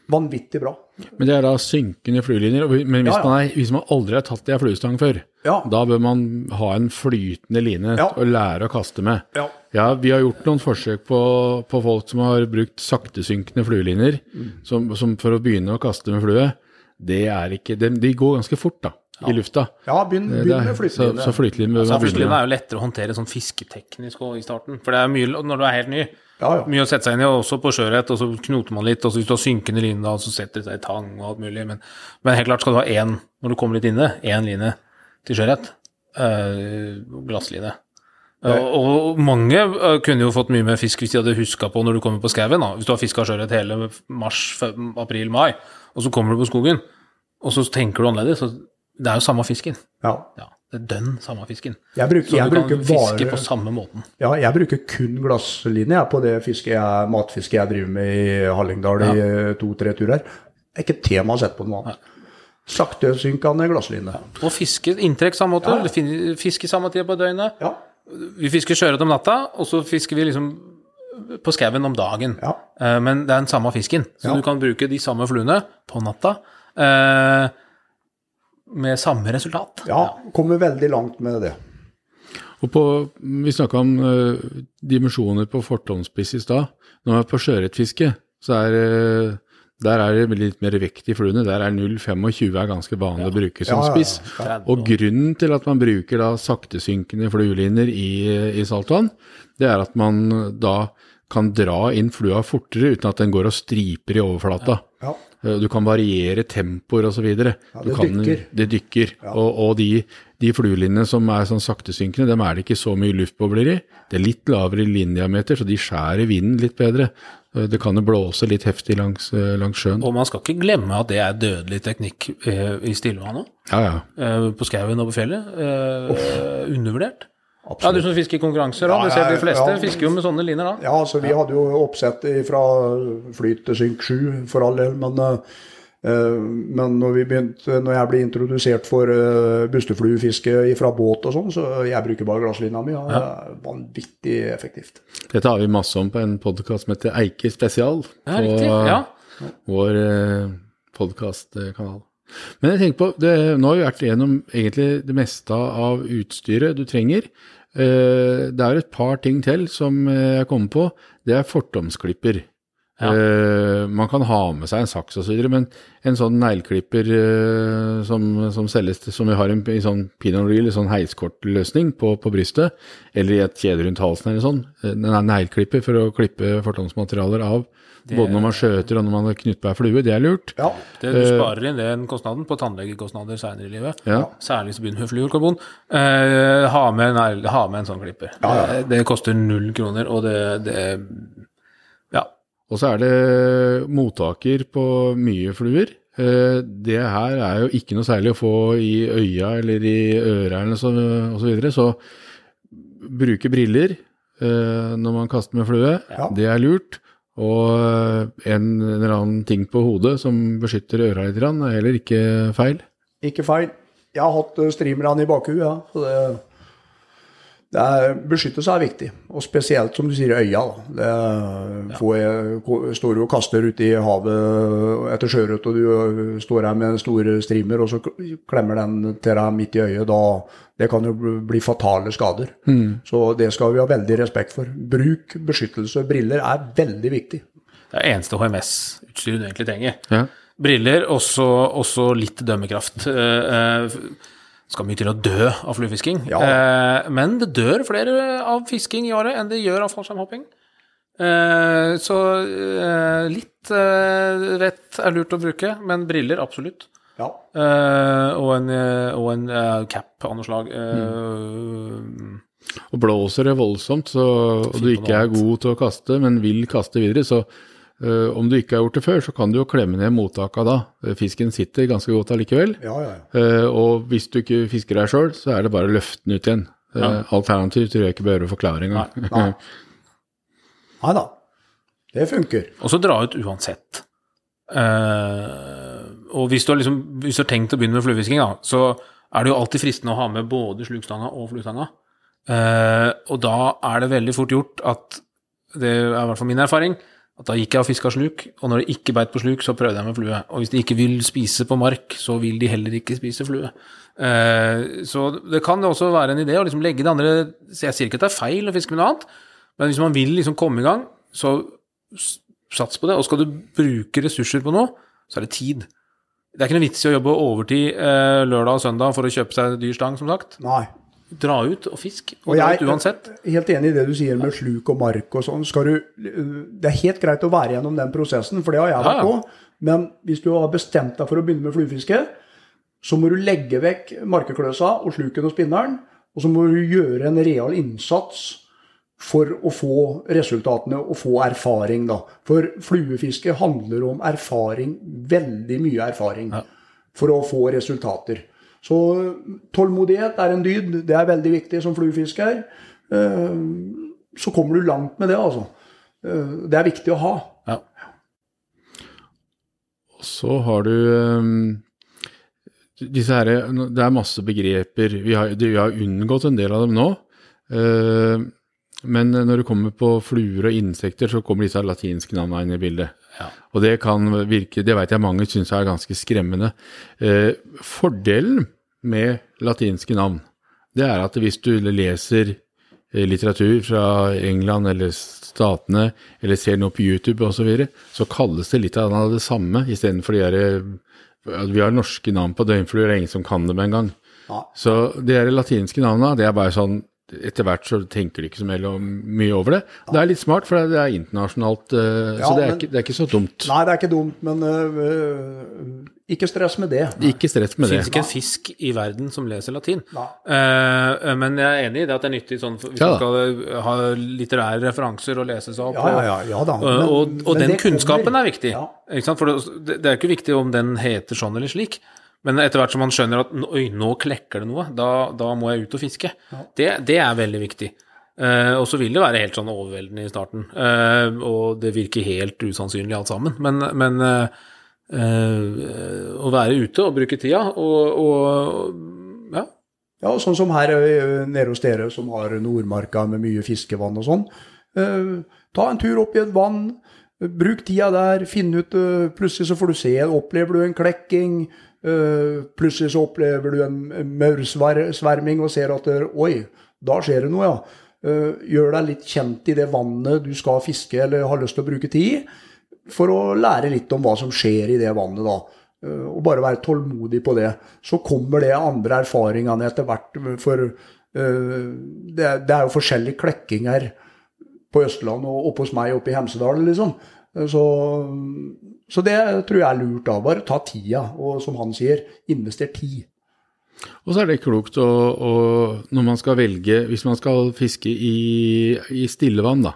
vanvittig bra. Men det er da synkende flylinjer. Men hvis, Ja, ja. Man, er, hvis man aldri har tatt i ei fluestang før, Ja. da bør man ha en flytende line Ja. å lære å kaste med. Ja. Ja, vi har gjort noen forsøk på, på folk som har brukt saktesynkende fluelinjer som, som for å begynne å kaste med flue. Det er ikke, de, de går ganske fort da, i lufta. Ja, begynn, med flyteline. så Så man begynne er jo lettere å håndtere sånn fisketeknisk i starten. For det er mye når du er helt ny. Ja, ja. Mye å sette seg inn i, også på sjøørret, og så knoter man litt. Og så hvis du har synkende line, da, så setter det seg i tang og alt mulig. Men, men helt klart skal du ha én, når du kommer litt inne, én line til sjøørret. Uh, glassline. Uh, og mange uh, kunne jo fått mye mer fisk hvis de hadde huska på når du kommer på skauen. Hvis du har fiska sjøørret hele mars, april, mai, og så kommer du på skogen, og så tenker du annerledes. Så det er jo samme fisken. ja. Ja, det er dønn samme fisken. Jeg bruker, Så jeg du kan fiske bare på samme måten. Ja, jeg bruker kun glasslinje jeg, på det fiske jeg, matfisket jeg driver med i Hallingdal i eh, to-tre turer. Det er ikke tema å sette på noe annet. Saktesynkende glassline. Og fiske inntrekk samme måte. Ja, ja. Fiske samme tid på døgnet. Ja. Vi fisker sjøørret om natta, og så fisker vi liksom på skauen om dagen. Ja. Eh, Men det er den samme fisken, så Ja. du kan bruke de samme fluene på natta eh, med samme resultat. ja, kommer veldig langt med det. Og på, vi snakka om uh, dimensjoner på fortomspiss i stad. Når man er på sjøørretfiske, så er uh, der er det litt mer vekt i fluene. Der er 0,25 er ganske vanlig å bruke som Ja, ja, ja. spiss. Ja. Og grunnen til at man bruker da saktesynkende flueliner i, i saltvann, det er at man da kan dra inn flua fortere uten at den går og striper i overflata. Ja. Eh, Du kan variere tempoer osv. Ja, Du det kan- dykker. Det dykker. Og, og de, de fluelinjene som er sånn saktesynkende, dem er det ikke så mye luftbobler i. Det er litt lavere linjediameter, så de skjærer vinden litt bedre. Eh, Det kan jo blåse litt heftig langs, eh, langs sjøen. Og man skal ikke glemme at det er dødelig teknikk eh, i stillevann òg. Ja, ja. Eh, på skauen og på fjellet. Eh, undervurdert. Ja, du som fisker i konkurranser òg. Ja, Du ser de fleste ja. fisker jo med sånne liner da. Ja, altså vi hadde jo oppsett fra flyt til synk 7 for all del, men, uh, men når, vi begynte, når jeg ble introdusert for uh, bustefluefiske fra båt og sånn, så jeg bruker bare glasslinja mi. Ja, det er vanvittig effektivt. Dette har vi masse om på en podkast som heter Eike spesial på. Ja. vår uh, podkastkanal. Men jeg tenker på, det, nå har vi vært gjennom egentlig det meste av utstyret du trenger. Eh, det er et par ting til som jeg kommer på. Det er fortomsklipper. Eh, man kan ha med seg en saks osv., men en sånn negleklipper eh, som, som selges som vi har en, i sånn pinot reel, sånn heiskortløsning på, på brystet, eller i et kjede rundt halsen eller sånn, den er negleklipper for å klippe fortomsmaterialer av, både når man skjøter og når man har knytt på ei flue, det er lurt. Ja. Det, du sparer inn den kostnaden på tannlegekostnader senere i livet. Ja. Særlig så begynner med fluorkarbon. Eh, ha, med, en, ha med en sånn klipper. Det, det koster null kroner, og det, det Ja. Og så er det mottaker på mye fluer. Eh, Det her er jo ikke noe særlig å få i øya eller i øra eller så, og så videre, så bruke briller eh, når man kaster med flue, Ja. det er lurt. Og eh, en eller annen ting på hodet som beskytter øra litt, er heller ikke feil. Ikke feil. Jeg har hatt streamerne i bakhuet, ja. Så det er, beskyttelse er viktig. Og spesielt, som du sier, øya. Da. Det, får jeg, står du og kaster ute i havet etter sjøørret, og du står her med en stor streamer, og så klemmer den til deg midt i øyet. Da, det kan jo bli- fatale skader. Så det skal vi ha veldig respekt for. Bruk beskyttelse. Briller er veldig viktig. Det er eneste HMS-utstyret du egentlig trenger. Ja. Briller, og så litt dømmekraft. Uh, eh, skal mye til å dø av fluefisking. Ja. Eh, men det dør flere av fisking i året enn det gjør av fallskjermhopping. Eh, så eh, litt eh, vett er lurt å bruke, men briller absolutt. Ja. Eh, og en, eh, og en eh, cap av noe slag. Mm. Eh, Og blåser det voldsomt, så, og du ikke er god til å kaste, men vil kaste videre, så eh, om du ikke har gjort det før, så kan du jo klemme ned mottaket da. Eh, Fisken sitter ganske godt allikevel. Ja, ja, ja. Eh, og hvis du ikke fisker deg sjøl, så er det bare å løfte den ut igjen. Uh, Alternativt tror jeg ikke behøver å forklare engang. Nei. Nei da. Det funker. Og så dra ut uansett. Uh, og hvis du, har liksom, hvis du har tenkt å begynne med fluefisking, så er det jo alltid fristende å ha med både slukstanga og fluestanga. Uh, og da er det veldig fort gjort at Det er i hvert fall min erfaring. At da gikk jeg og fiska sluk, og når det ikke beit på sluk, så prøvde jeg med flue. Og hvis de ikke vil spise på mark, så vil de heller ikke spise flue. Uh, så det kan også være en idé å liksom legge det andre så Jeg sier ikke at det er feil å fiske med noe annet, men hvis man vil liksom komme i gang, så sats på det. Og skal du bruke ressurser på noe, så er det tid. Det er ikke noe vits i å jobbe overtid eh, lørdag og søndag for å kjøpe seg dyr stang, som sagt. Nei. Dra ut og fisk, og, Og dra jeg ut uansett. er helt enig i det du sier med sluk og mark og sånn. Det er helt greit å være gjennom den prosessen, for det har jeg vært Ja, ja. på. Men hvis du har bestemt deg for å begynne med fluefiske, så må du legge vekk markekløsa og sluken og spinneren, og så må du gjøre en real innsats for å få resultatene og få erfaring, da. For fluefiske handler om erfaring, veldig mye erfaring, for å få resultater. Så tålmodighet er en dyd. Det er veldig viktig som fluefisker. Eh, Så kommer du langt med det, altså. Eh, Det er viktig å ha. Ja. Så har du ehm, disse her, Det er masse begreper. Vi har, vi har unngått en del av dem nå. Eh, men når det kommer på fluer og insekter, så kommer disse latinske navnene inn i bildet. Ja. Og det kan virke, det vet jeg mange syns er ganske skremmende. Eh, fordelen med latinske navn, det er at hvis du leser eh, litteratur fra England eller Statene, eller ser noe på YouTube osv., så, videre, så kalles det litt av det samme, istedenfor de derre at Vi har norske navn på døgnfluer, det er ingen som kan dem engang. Ja. Så de latinske navnene, det er bare sånn etter hvert så tenker de ikke så mye mye over det. Det er litt smart, for det er internasjonalt, eh, Ja, så det er, men- ikke, det er ikke så dumt. Nei, det er ikke dumt, men uh, ikke stress med det. Ikke stress med Det fins ikke en fisk i verden som leser latin. Uh, Eh, men jeg er enig i det at det er nyttig sånn, hvis Ja man skal ha litterære referanser og lese seg opp. Ja, ja, ja, ja da. Og, Men- og, og men den kunnskapen kommer. er viktig. Ja. Ikke sant? For det, det er ikke viktig om den heter sånn eller slik. Men etter hvert som man skjønner at oi, nå klekker det noe, da, da må jeg ut og fiske. Det, det er veldig viktig. Eh, og så vil det være helt sånn overveldende i starten. Eh, og det virker helt usannsynlig alt sammen. Men, men eh, eh, å være ute og bruke tida og, og ja. Ja, sånn som her nede hos dere som har Nordmarka med mye fiskevann og sånn. Eh, ta en tur opp i et vann, bruk tida der, finn ut Plutselig så får du se, opplever du en klekking. Eh, plutselig så opplever du en maursverming og ser at oi, da skjer det noe, ja. Eh, gjør deg litt kjent i det vannet du skal fiske eller har lyst til å bruke tid i, for å lære litt om hva som skjer i det vannet. da. Eh, og bare være tålmodig på det. Så kommer det andre erfaringene etter hvert. For det, er jo forskjellige klekkinger på Østlandet og oppe hos meg oppe i Hemsedal, liksom. Så, så, det tror jeg er lurt. da. Bare ta tida, og som han sier, invester tid. Og så er det klokt å, å, når man skal velge Hvis man skal fiske i, i stillevann, da,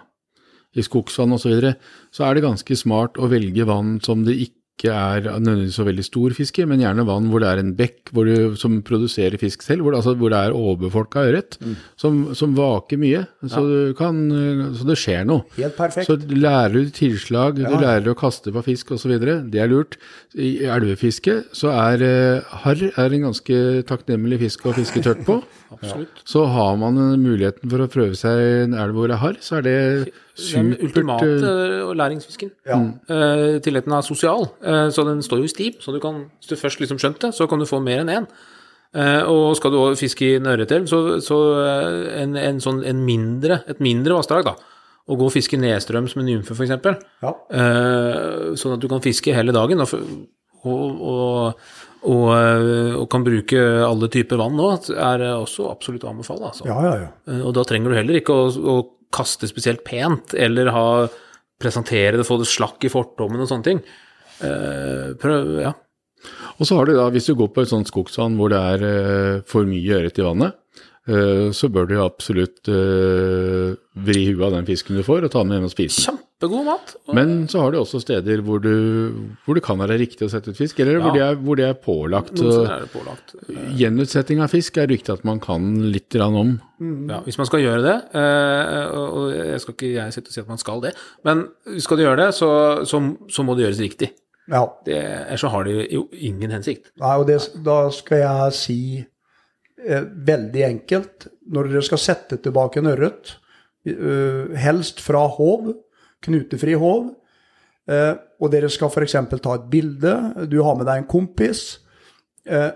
i skogsvann osv., så, videre, så er det ganske smart å velge vann som det ikke ikke er nødvendigvis så veldig stor fiske, men gjerne vann hvor det er en bekk du, som produserer fisk selv, hvor det, altså, hvor det er overbefolka ørret, mm. som, som, vaker mye. Så, ja. kan, så, det skjer noe. Helt perfekt. Så lærer du tilslag, ja. du lærer å kaste på fisk osv. Det er lurt. I elvefiske så er uh, harr er en ganske takknemlig fisk å fiske tørt på. Absolutt. Så har man muligheten for å prøve seg en elv hvor det er harr, så er det den ultimate uh, læringsfisken. Ja. Uh, tilliten er sosial, uh, så den står jo i stim. Så du kan, hvis du først liksom skjønte det, så kan du få mer enn én. og skal du fiske i en ørretelv, så, så en, en, sånn, en mindre, et mindre vassdrag, da. Å gå og fiske nedstrøms med nymfe, f.eks. Ja. sånn at du kan fiske hele dagen. og, og, og og, og, kan bruke alle typer vann nå, er også absolutt å anbefale. Altså. Ja, ja, ja. Og da trenger du heller ikke å, å kaste spesielt pent, eller ha, presentere det, få det slakk i fortommen og sånne ting. Uh, prøv, ja. Og så har du da, hvis du går på et sånt skogsvann hvor det er uh, for mye ørret i vannet, så bør du absolutt vri huet av den fisken du får, og ta den med hjem og spise den. Kjempegod mat. Men så har du også steder hvor, du, hvor det kan være riktig å sette ut fisk, eller ja. hvor, det er, hvor, det er, pålagt. Noen er det pålagt. Gjenutsetting av fisk er riktig at man kan litt om. Mm. Ja, hvis man skal gjøre det, eh, og jeg skal ikke jeg sitte og si at man skal det, men skal du gjøre det, så, så, så må det gjøres riktig. Ja. Det, ellers så har det jo ingen hensikt. Nei, og det, da skal jeg si eh, veldig enkelt Når dere skal sette tilbake en ørret, eh, helst fra håv, knutefri håv. Eh, og dere skal f.eks. ta et bilde. Du har med deg en kompis. Eh,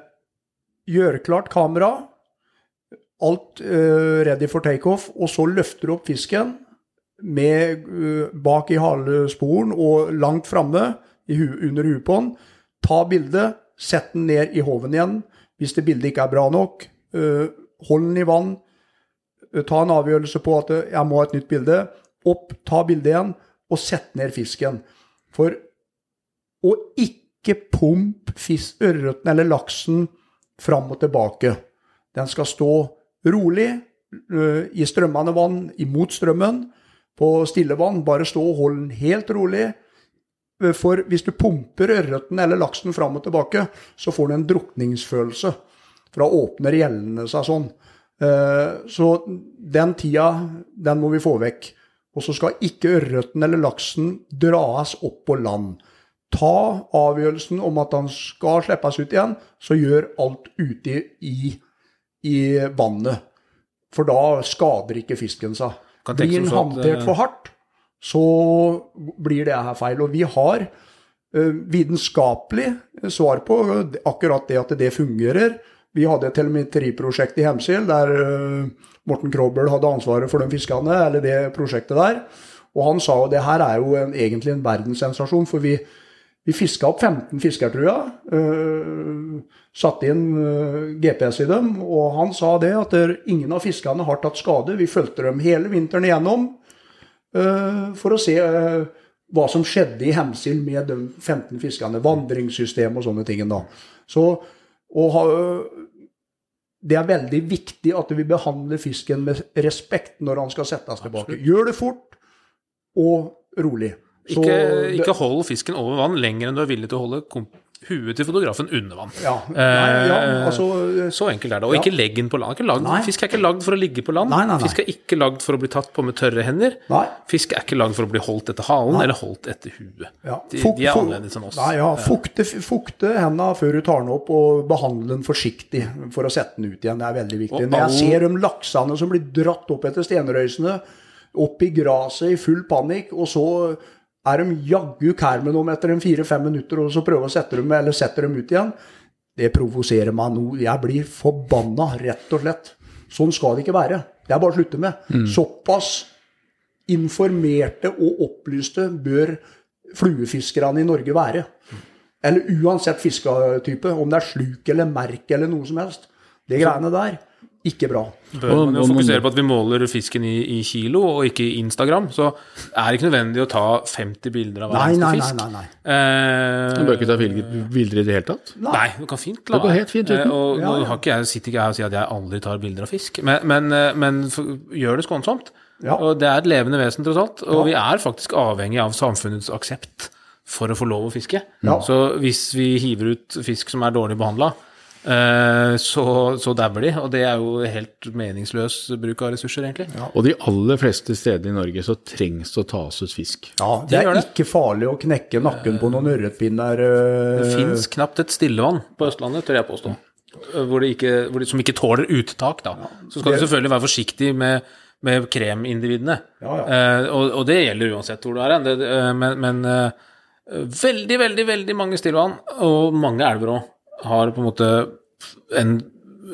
gjør klart kamera. Alt eh, ready for takeoff. Og så løfter du opp fisken med, bak i halesporen og langt framme under huet på den. Ta bildet, sett den ned i håven igjen. Hvis det bildet ikke er bra nok, uh, hold den i vann. Uh, ta en avgjørelse på at jeg må ha et nytt bilde opp, ta bildet igjen, og sett ned fisken. For å ikke pump ørreten eller laksen fram og tilbake. Den skal stå rolig i strømmende vann imot strømmen. På stille vann, bare stå og hold den helt rolig. For hvis du pumper ørreten eller laksen fram og tilbake, så får du en drukningsfølelse. For da åpner gjellene seg sånn. Uh, så den tida, den må vi få vekk. Og så skal ikke ørreten eller laksen dras opp på land. Ta avgjørelsen om at han skal slippes ut igjen, så gjør alt ute i, i vannet. For da skader ikke fisken seg. Blir den håndtert for hardt, så blir det her feil. Og vi har uh, vitenskapelig svar på akkurat det at det fungerer. Vi hadde et telemetriprosjekt i Hemsil der uh, Morten Krobel hadde ansvaret for de fiskene, eller det prosjektet der. Og han sa jo det her er jo en, egentlig en verdenssensasjon, for vi, vi fiska opp 15 fisker, tror jeg. Uh, satte inn uh, GPS i dem, og han sa det at der, ingen av fiskene har tatt skade. Vi fulgte dem hele vinteren igjennom for å se hva som skjedde i Hemsil med de 15 fiskene. Vandringssystem og sånne ting. da. Så ha det er veldig viktig at vi behandler fisken med respekt når han skal settes tilbake. Absolutt. Gjør det fort og rolig. Så ikke, ikke hold fisken over vann lenger enn du er villig til å holde huet til fotografen under vann. Ja. Nei, ja, eh, altså, så enkelt er det. Og ja. ikke legg den på land. Lagd, fisk er ikke lagd for å ligge på land. Nei, nei, fisk er ikke lagd for å bli tatt på med tørre hender. Fisk er ikke lagd for å bli holdt etter halen eller holdt etter huet. De, de, er annerledes enn oss. Nei, ja, fukte, fukte hendene før du tar den opp, og behandle den forsiktig for å sette den ut igjen. Det er veldig viktig. Når jeg ser de laksene som blir dratt opp etter stenrøysene, opp i gresset i full panikk, og så er de jaggu kær med dem etter fire-fem minutter, og så prøver å sette dem, eller setter dem ut igjen. det provoserer meg nå. Jeg blir forbanna, rett og slett. Sånn skal det ikke være. Det er bare å slutte med. Såpass informerte og opplyste bør fluefiskerne i Norge være. Eller uansett fisketype, om det er sluk eller merk eller noe som helst. Det greiene der, ikke bra. Bør man jo fokusere på at vi måler fisken i, i kilo, og ikke i Instagram. Så er det ikke nødvendig å ta 50 bilder av hver eneste nei, nei. nei, nei. Eh, Du bør ikke ta bilder i det hele tatt. Nei, du kan fint la Det går helt fint uten. Eh, Og Ja, nå ja. har ikke jeg, sitter ikke jeg og sier at jeg aldri tar bilder av fisk, men, men, eh, men gjør det skånsomt. Ja. Og det er et levende vesen, tross alt. Og Ja. vi er faktisk avhengig av samfunnets aksept for å få lov å fiske. Ja. Så hvis vi hiver ut fisk som er dårlig behandla, så, så dauer de. Og det er jo helt meningsløs bruk av ressurser, egentlig. Og de aller fleste steder i Norge så trengs det å tas ut fisk. Ja, det Det er det. ikke farlig å knekke nakken på noen ørretpinner. Det eh, fins knapt et stillevann på Østlandet, tør jeg påstå. Hvor de ikke, hvor de, som ikke tåler uttak. Da. Så skal du selvfølgelig være forsiktig med, med kremindividene. Ja, ja. Eh, og, og det gjelder uansett hvor du er hen. Eh, Men, men eh, veldig, veldig veldig mange stillevann, og mange elver òg, har på en måte en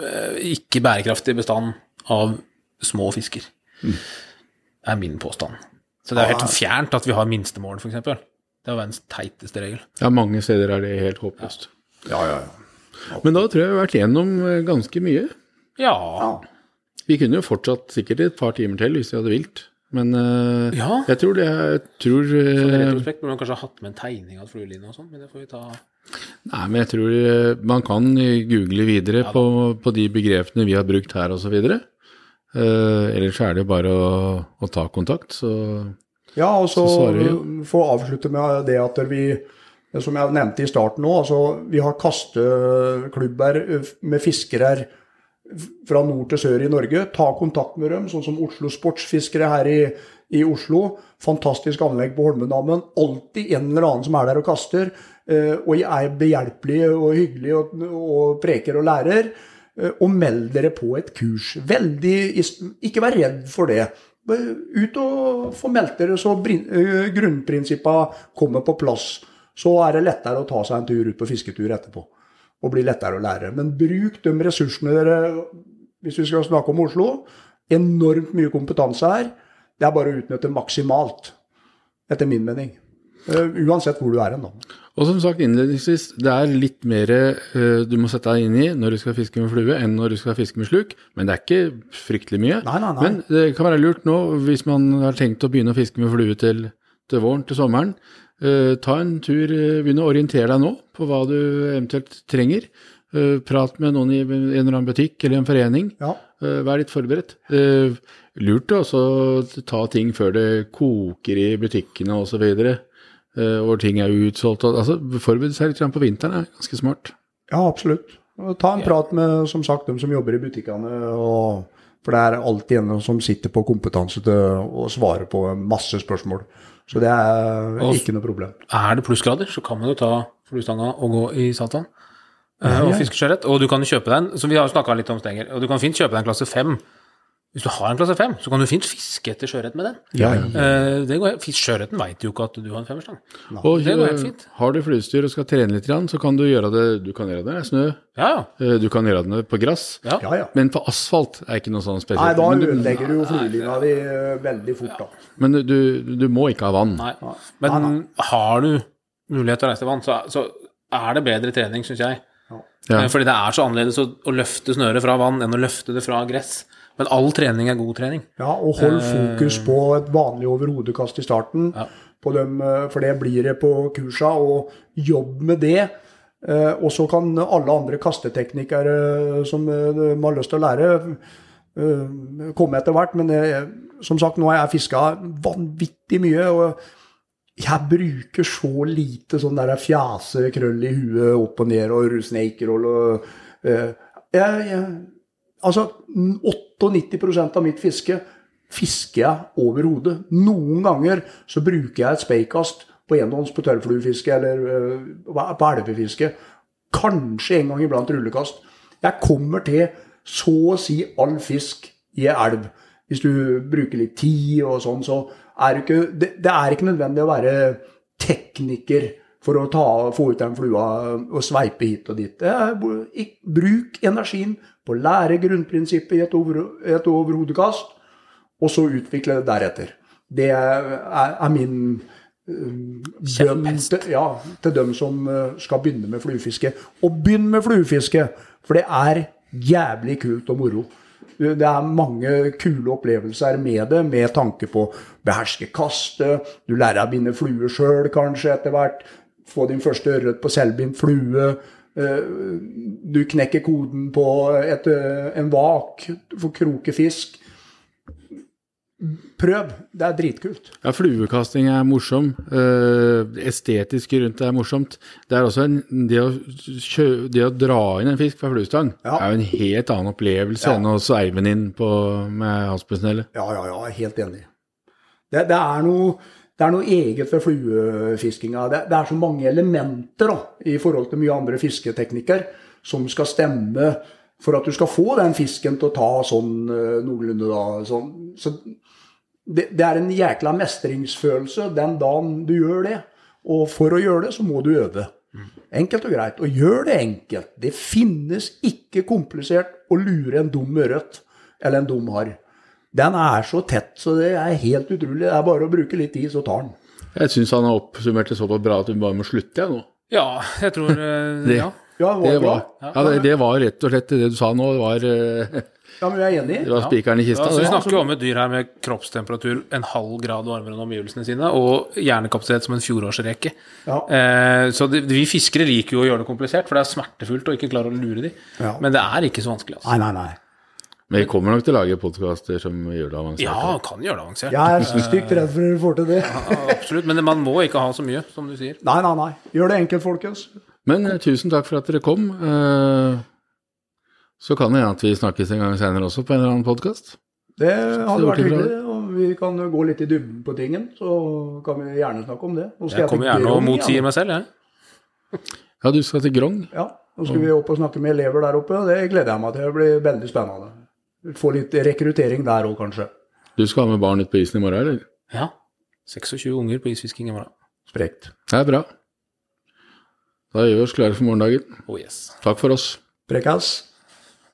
eh, ikke bærekraftig bestand av små fisker. Det er min påstand. Så det er helt fjernt at vi har minstemål, f.eks. Det er verdens teiteste regel. Ja, mange steder er det helt håpløst. Ja, ja, ja. Men da tror jeg vi har vært gjennom eh, ganske mye. Ja. Vi kunne jo fortsatt sikkert et par timer til hvis vi hadde vilt. Men uh, Ja. jeg tror det er jeg tror, I eh, retrospekt burde man kanskje ha hatt med en tegning av flueline og sånn, men det får vi ta Nei, men jeg tror eh, man kan eh, google videre på, på de begrepene vi har brukt her osv. Uh, ellers er det bare å, å ta kontakt, så Ja, og så Så vi få avslutte med det at vi, som jeg nevnte i starten nå, altså vi har kasteklubber eh, med fiskere fra nord til sør i Norge. Ta kontakt med dem, sånn som Oslo Sportsfiskere her i, i Oslo. Fantastisk anlegg på Holmendammen. Alltid en eller annen som er der og kaster. Eh, Og er behjelpelig og hyggelig og, og preker og lærer. Eh, Og meld dere på et kurs. Veldig, Ikke vær redd for det. Ut og få meldt dere, så eh, grunnprinsippa kommer på plass. Så er det lettere å ta seg en tur ut på fisketur etterpå. Og bli lettere å lære. Men bruk de ressursene dere Hvis vi skal snakke om Oslo, enormt mye kompetanse her. Det er bare å utnytte maksimalt, etter min mening. Uansett hvor du er hen, da. Og som sagt innledningsvis, det er litt mer uh, du må sette deg inn i når du skal fiske med flue, enn når du skal fiske med sluk. Men det er ikke fryktelig mye. Nei, nei, nei. Men det kan være lurt nå, hvis man har tenkt å begynne å fiske med flue til, til våren, til sommeren. Uh, ta en tur, uh, begynn å orientere deg nå på hva du eventuelt trenger. Eh, prat med noen i en eller annen butikk eller en forening. Ja. Eh, Vær litt forberedt. Eh, Lurt å ta ting før det koker i butikkene osv. Hvor ting er utsolgt. Altså, Forberede seg litt på vinteren er ganske smart. Ja, absolutt. Ta en prat med som sagt, dem som jobber i butikkene. Og, for det er alltid en som sitter på kompetanse til å svare på masse spørsmål. Så det er Og- ikke noe problem. Er det plussgrader, så kan man jo ta fluestanga og gå i satan. eh, Ja, Og fiskeskjørret. Og du kan kjøpe deg en, som vi har snakka litt om, Stenger, og du kan fint kjøpe deg en klasse fem. Hvis du har en klasse fem, så kan du fint fiske etter sjøørret med den. Ja, ja. Eh, det går, fisk- Sjøørreten veit jo ikke at du har en femmerstang. Og det går helt eh, fint. har du fluestyr og skal trene litt, så kan du gjøre det Du kan gjøre det i snø, Ja, ja. eh, du kan gjøre det på gress. ja. ja, ja. Men på asfalt er ikke noe sånn spesielt. Nei, da men du, ødelegger du jo fluelina di eh, veldig fort, da. men du, du må ikke ha vann. Nei. Nei, Men har du mulighet til å reise til vann, så, så er det bedre trening, syns jeg. Ja. Eh, Fordi det er så annerledes å, å løfte snøret fra vann enn å løfte det fra gress. Men all trening er god trening. Ja, og hold fokus på et vanlig overhodekast i starten. Ja. På dem, eh, for det blir det på kursa, og jobb med det. Eh, Og så kan alle andre kasteteknikere som eh, man har lyst til å lære, eh, komme etter hvert. Men eh, som sagt, nå har jeg fiska vanvittig mye. og jeg bruker så lite sånn der fjase, krøll i huet, opp og ned og snake roll og eh, jeg, jeg, Altså 98% av mitt fiske fisker jeg over hodet. Noen ganger så bruker jeg et speikast på enhånds på tørrfluefiske eller uh, på elvefiske. Kanskje en gang iblant rullekast. Jeg kommer til så å si all fisk i elv. Hvis du bruker litt tid og sånn, så er det ikke Det, det er ikke nødvendig å være tekniker for å ta, få ut den flua og sveipe hit og dit. Er, bruk energien på å lære grunnprinsippet i et, over, et overhodekast, og så utvikle det deretter. Det er, er min bønn til, ja, til dem som skal begynne med fluefiske. Og begynn med fluefiske, for det er jævlig kult og moro. Det er mange kule opplevelser med det, med tanke på beherske kastet. Du lærer å binde flue sjøl kanskje etter hvert. Få din første ørret på selvbindt flue. Du knekker koden på et, en vak for krokefisk. Prøv. Det er dritkult. Ja, fluekasting er morsom. Uh, estetisk rundt det er morsomt. Det er en, det, å kjø, det å dra inn en fisk fra fluestang ja. er jo en helt annen opplevelse ja. enn å sveive den inn på, med havsbøsnellet. Ja, ja, ja. Helt enig. Det, det, er noe, det, er noe, eget ved fluefiskinga. Det, det, er så mange elementer da, i forhold til mye andre fisketeknikker som skal stemme for at du skal få den fisken til å ta sånn uh, noenlunde da. Sånn. Så det, det, er en jækla mestringsfølelse den dagen du gjør det. Og for å gjøre det, så må du øve. Enkelt og greit. Og gjør det enkelt. Det finnes ikke komplisert å lure en dum ørret eller en dum harr. Den er så tett, så det er helt utrolig. Det er bare å bruke litt tid, så tar den. Jeg syns han har oppsummert det såpass bra at vi bare må slutte, jeg nå. Ja, jeg tror uh, det, ja. Ja, det var, ja, det, det var rett og slett det du sa nå. Det var uh, ja, men vi er enig. Det var spikeren i kista. Ja, så vi snakker jo om et dyr her med kroppstemperatur en halv grad varmere enn omgivelsene sine, og hjernekapasitet som en fjorårsreke. Ja. Eh, så det, vi fiskere liker jo å gjøre det komplisert, for det er smertefullt å ikke klare å lure dem. Ja. Men det er ikke så vanskelig. Altså. Nei, nei, nei. Men vi kommer nok til å lage podkaster som gjør det avansert. Ja, kan gjøre det avansert. Jeg er stygt redd for dere får til det. Ja, absolutt. Men man må ikke ha så mye, som du sier. Nei, nei, nei. Gjør det enkelt, folkens. Men uh, tusen takk for at dere kom. Uh, så kan det hende at vi snakkes en gang senere også på en eller annen podkast. Det hadde vært hyggelig, og vi kan gå litt i dybden på tingen. Så kan vi gjerne snakke om det. jeg, jeg kommer gjerne og motsier meg selv, jeg. Ja, du skal til Grong? Ja, nå skal vi opp og snakke med elever der oppe. og Det gleder jeg meg til. Det blir veldig spennende. Få litt rekruttering der òg, kanskje. Du skal ha med barn ut på isen i morgen, eller? Ja. 26 unger på isfisking i morgen. Sprekt. Det er bra. Da gjør vi oss klare for morgendagen. Oh yes. Takk for oss. Prekkas.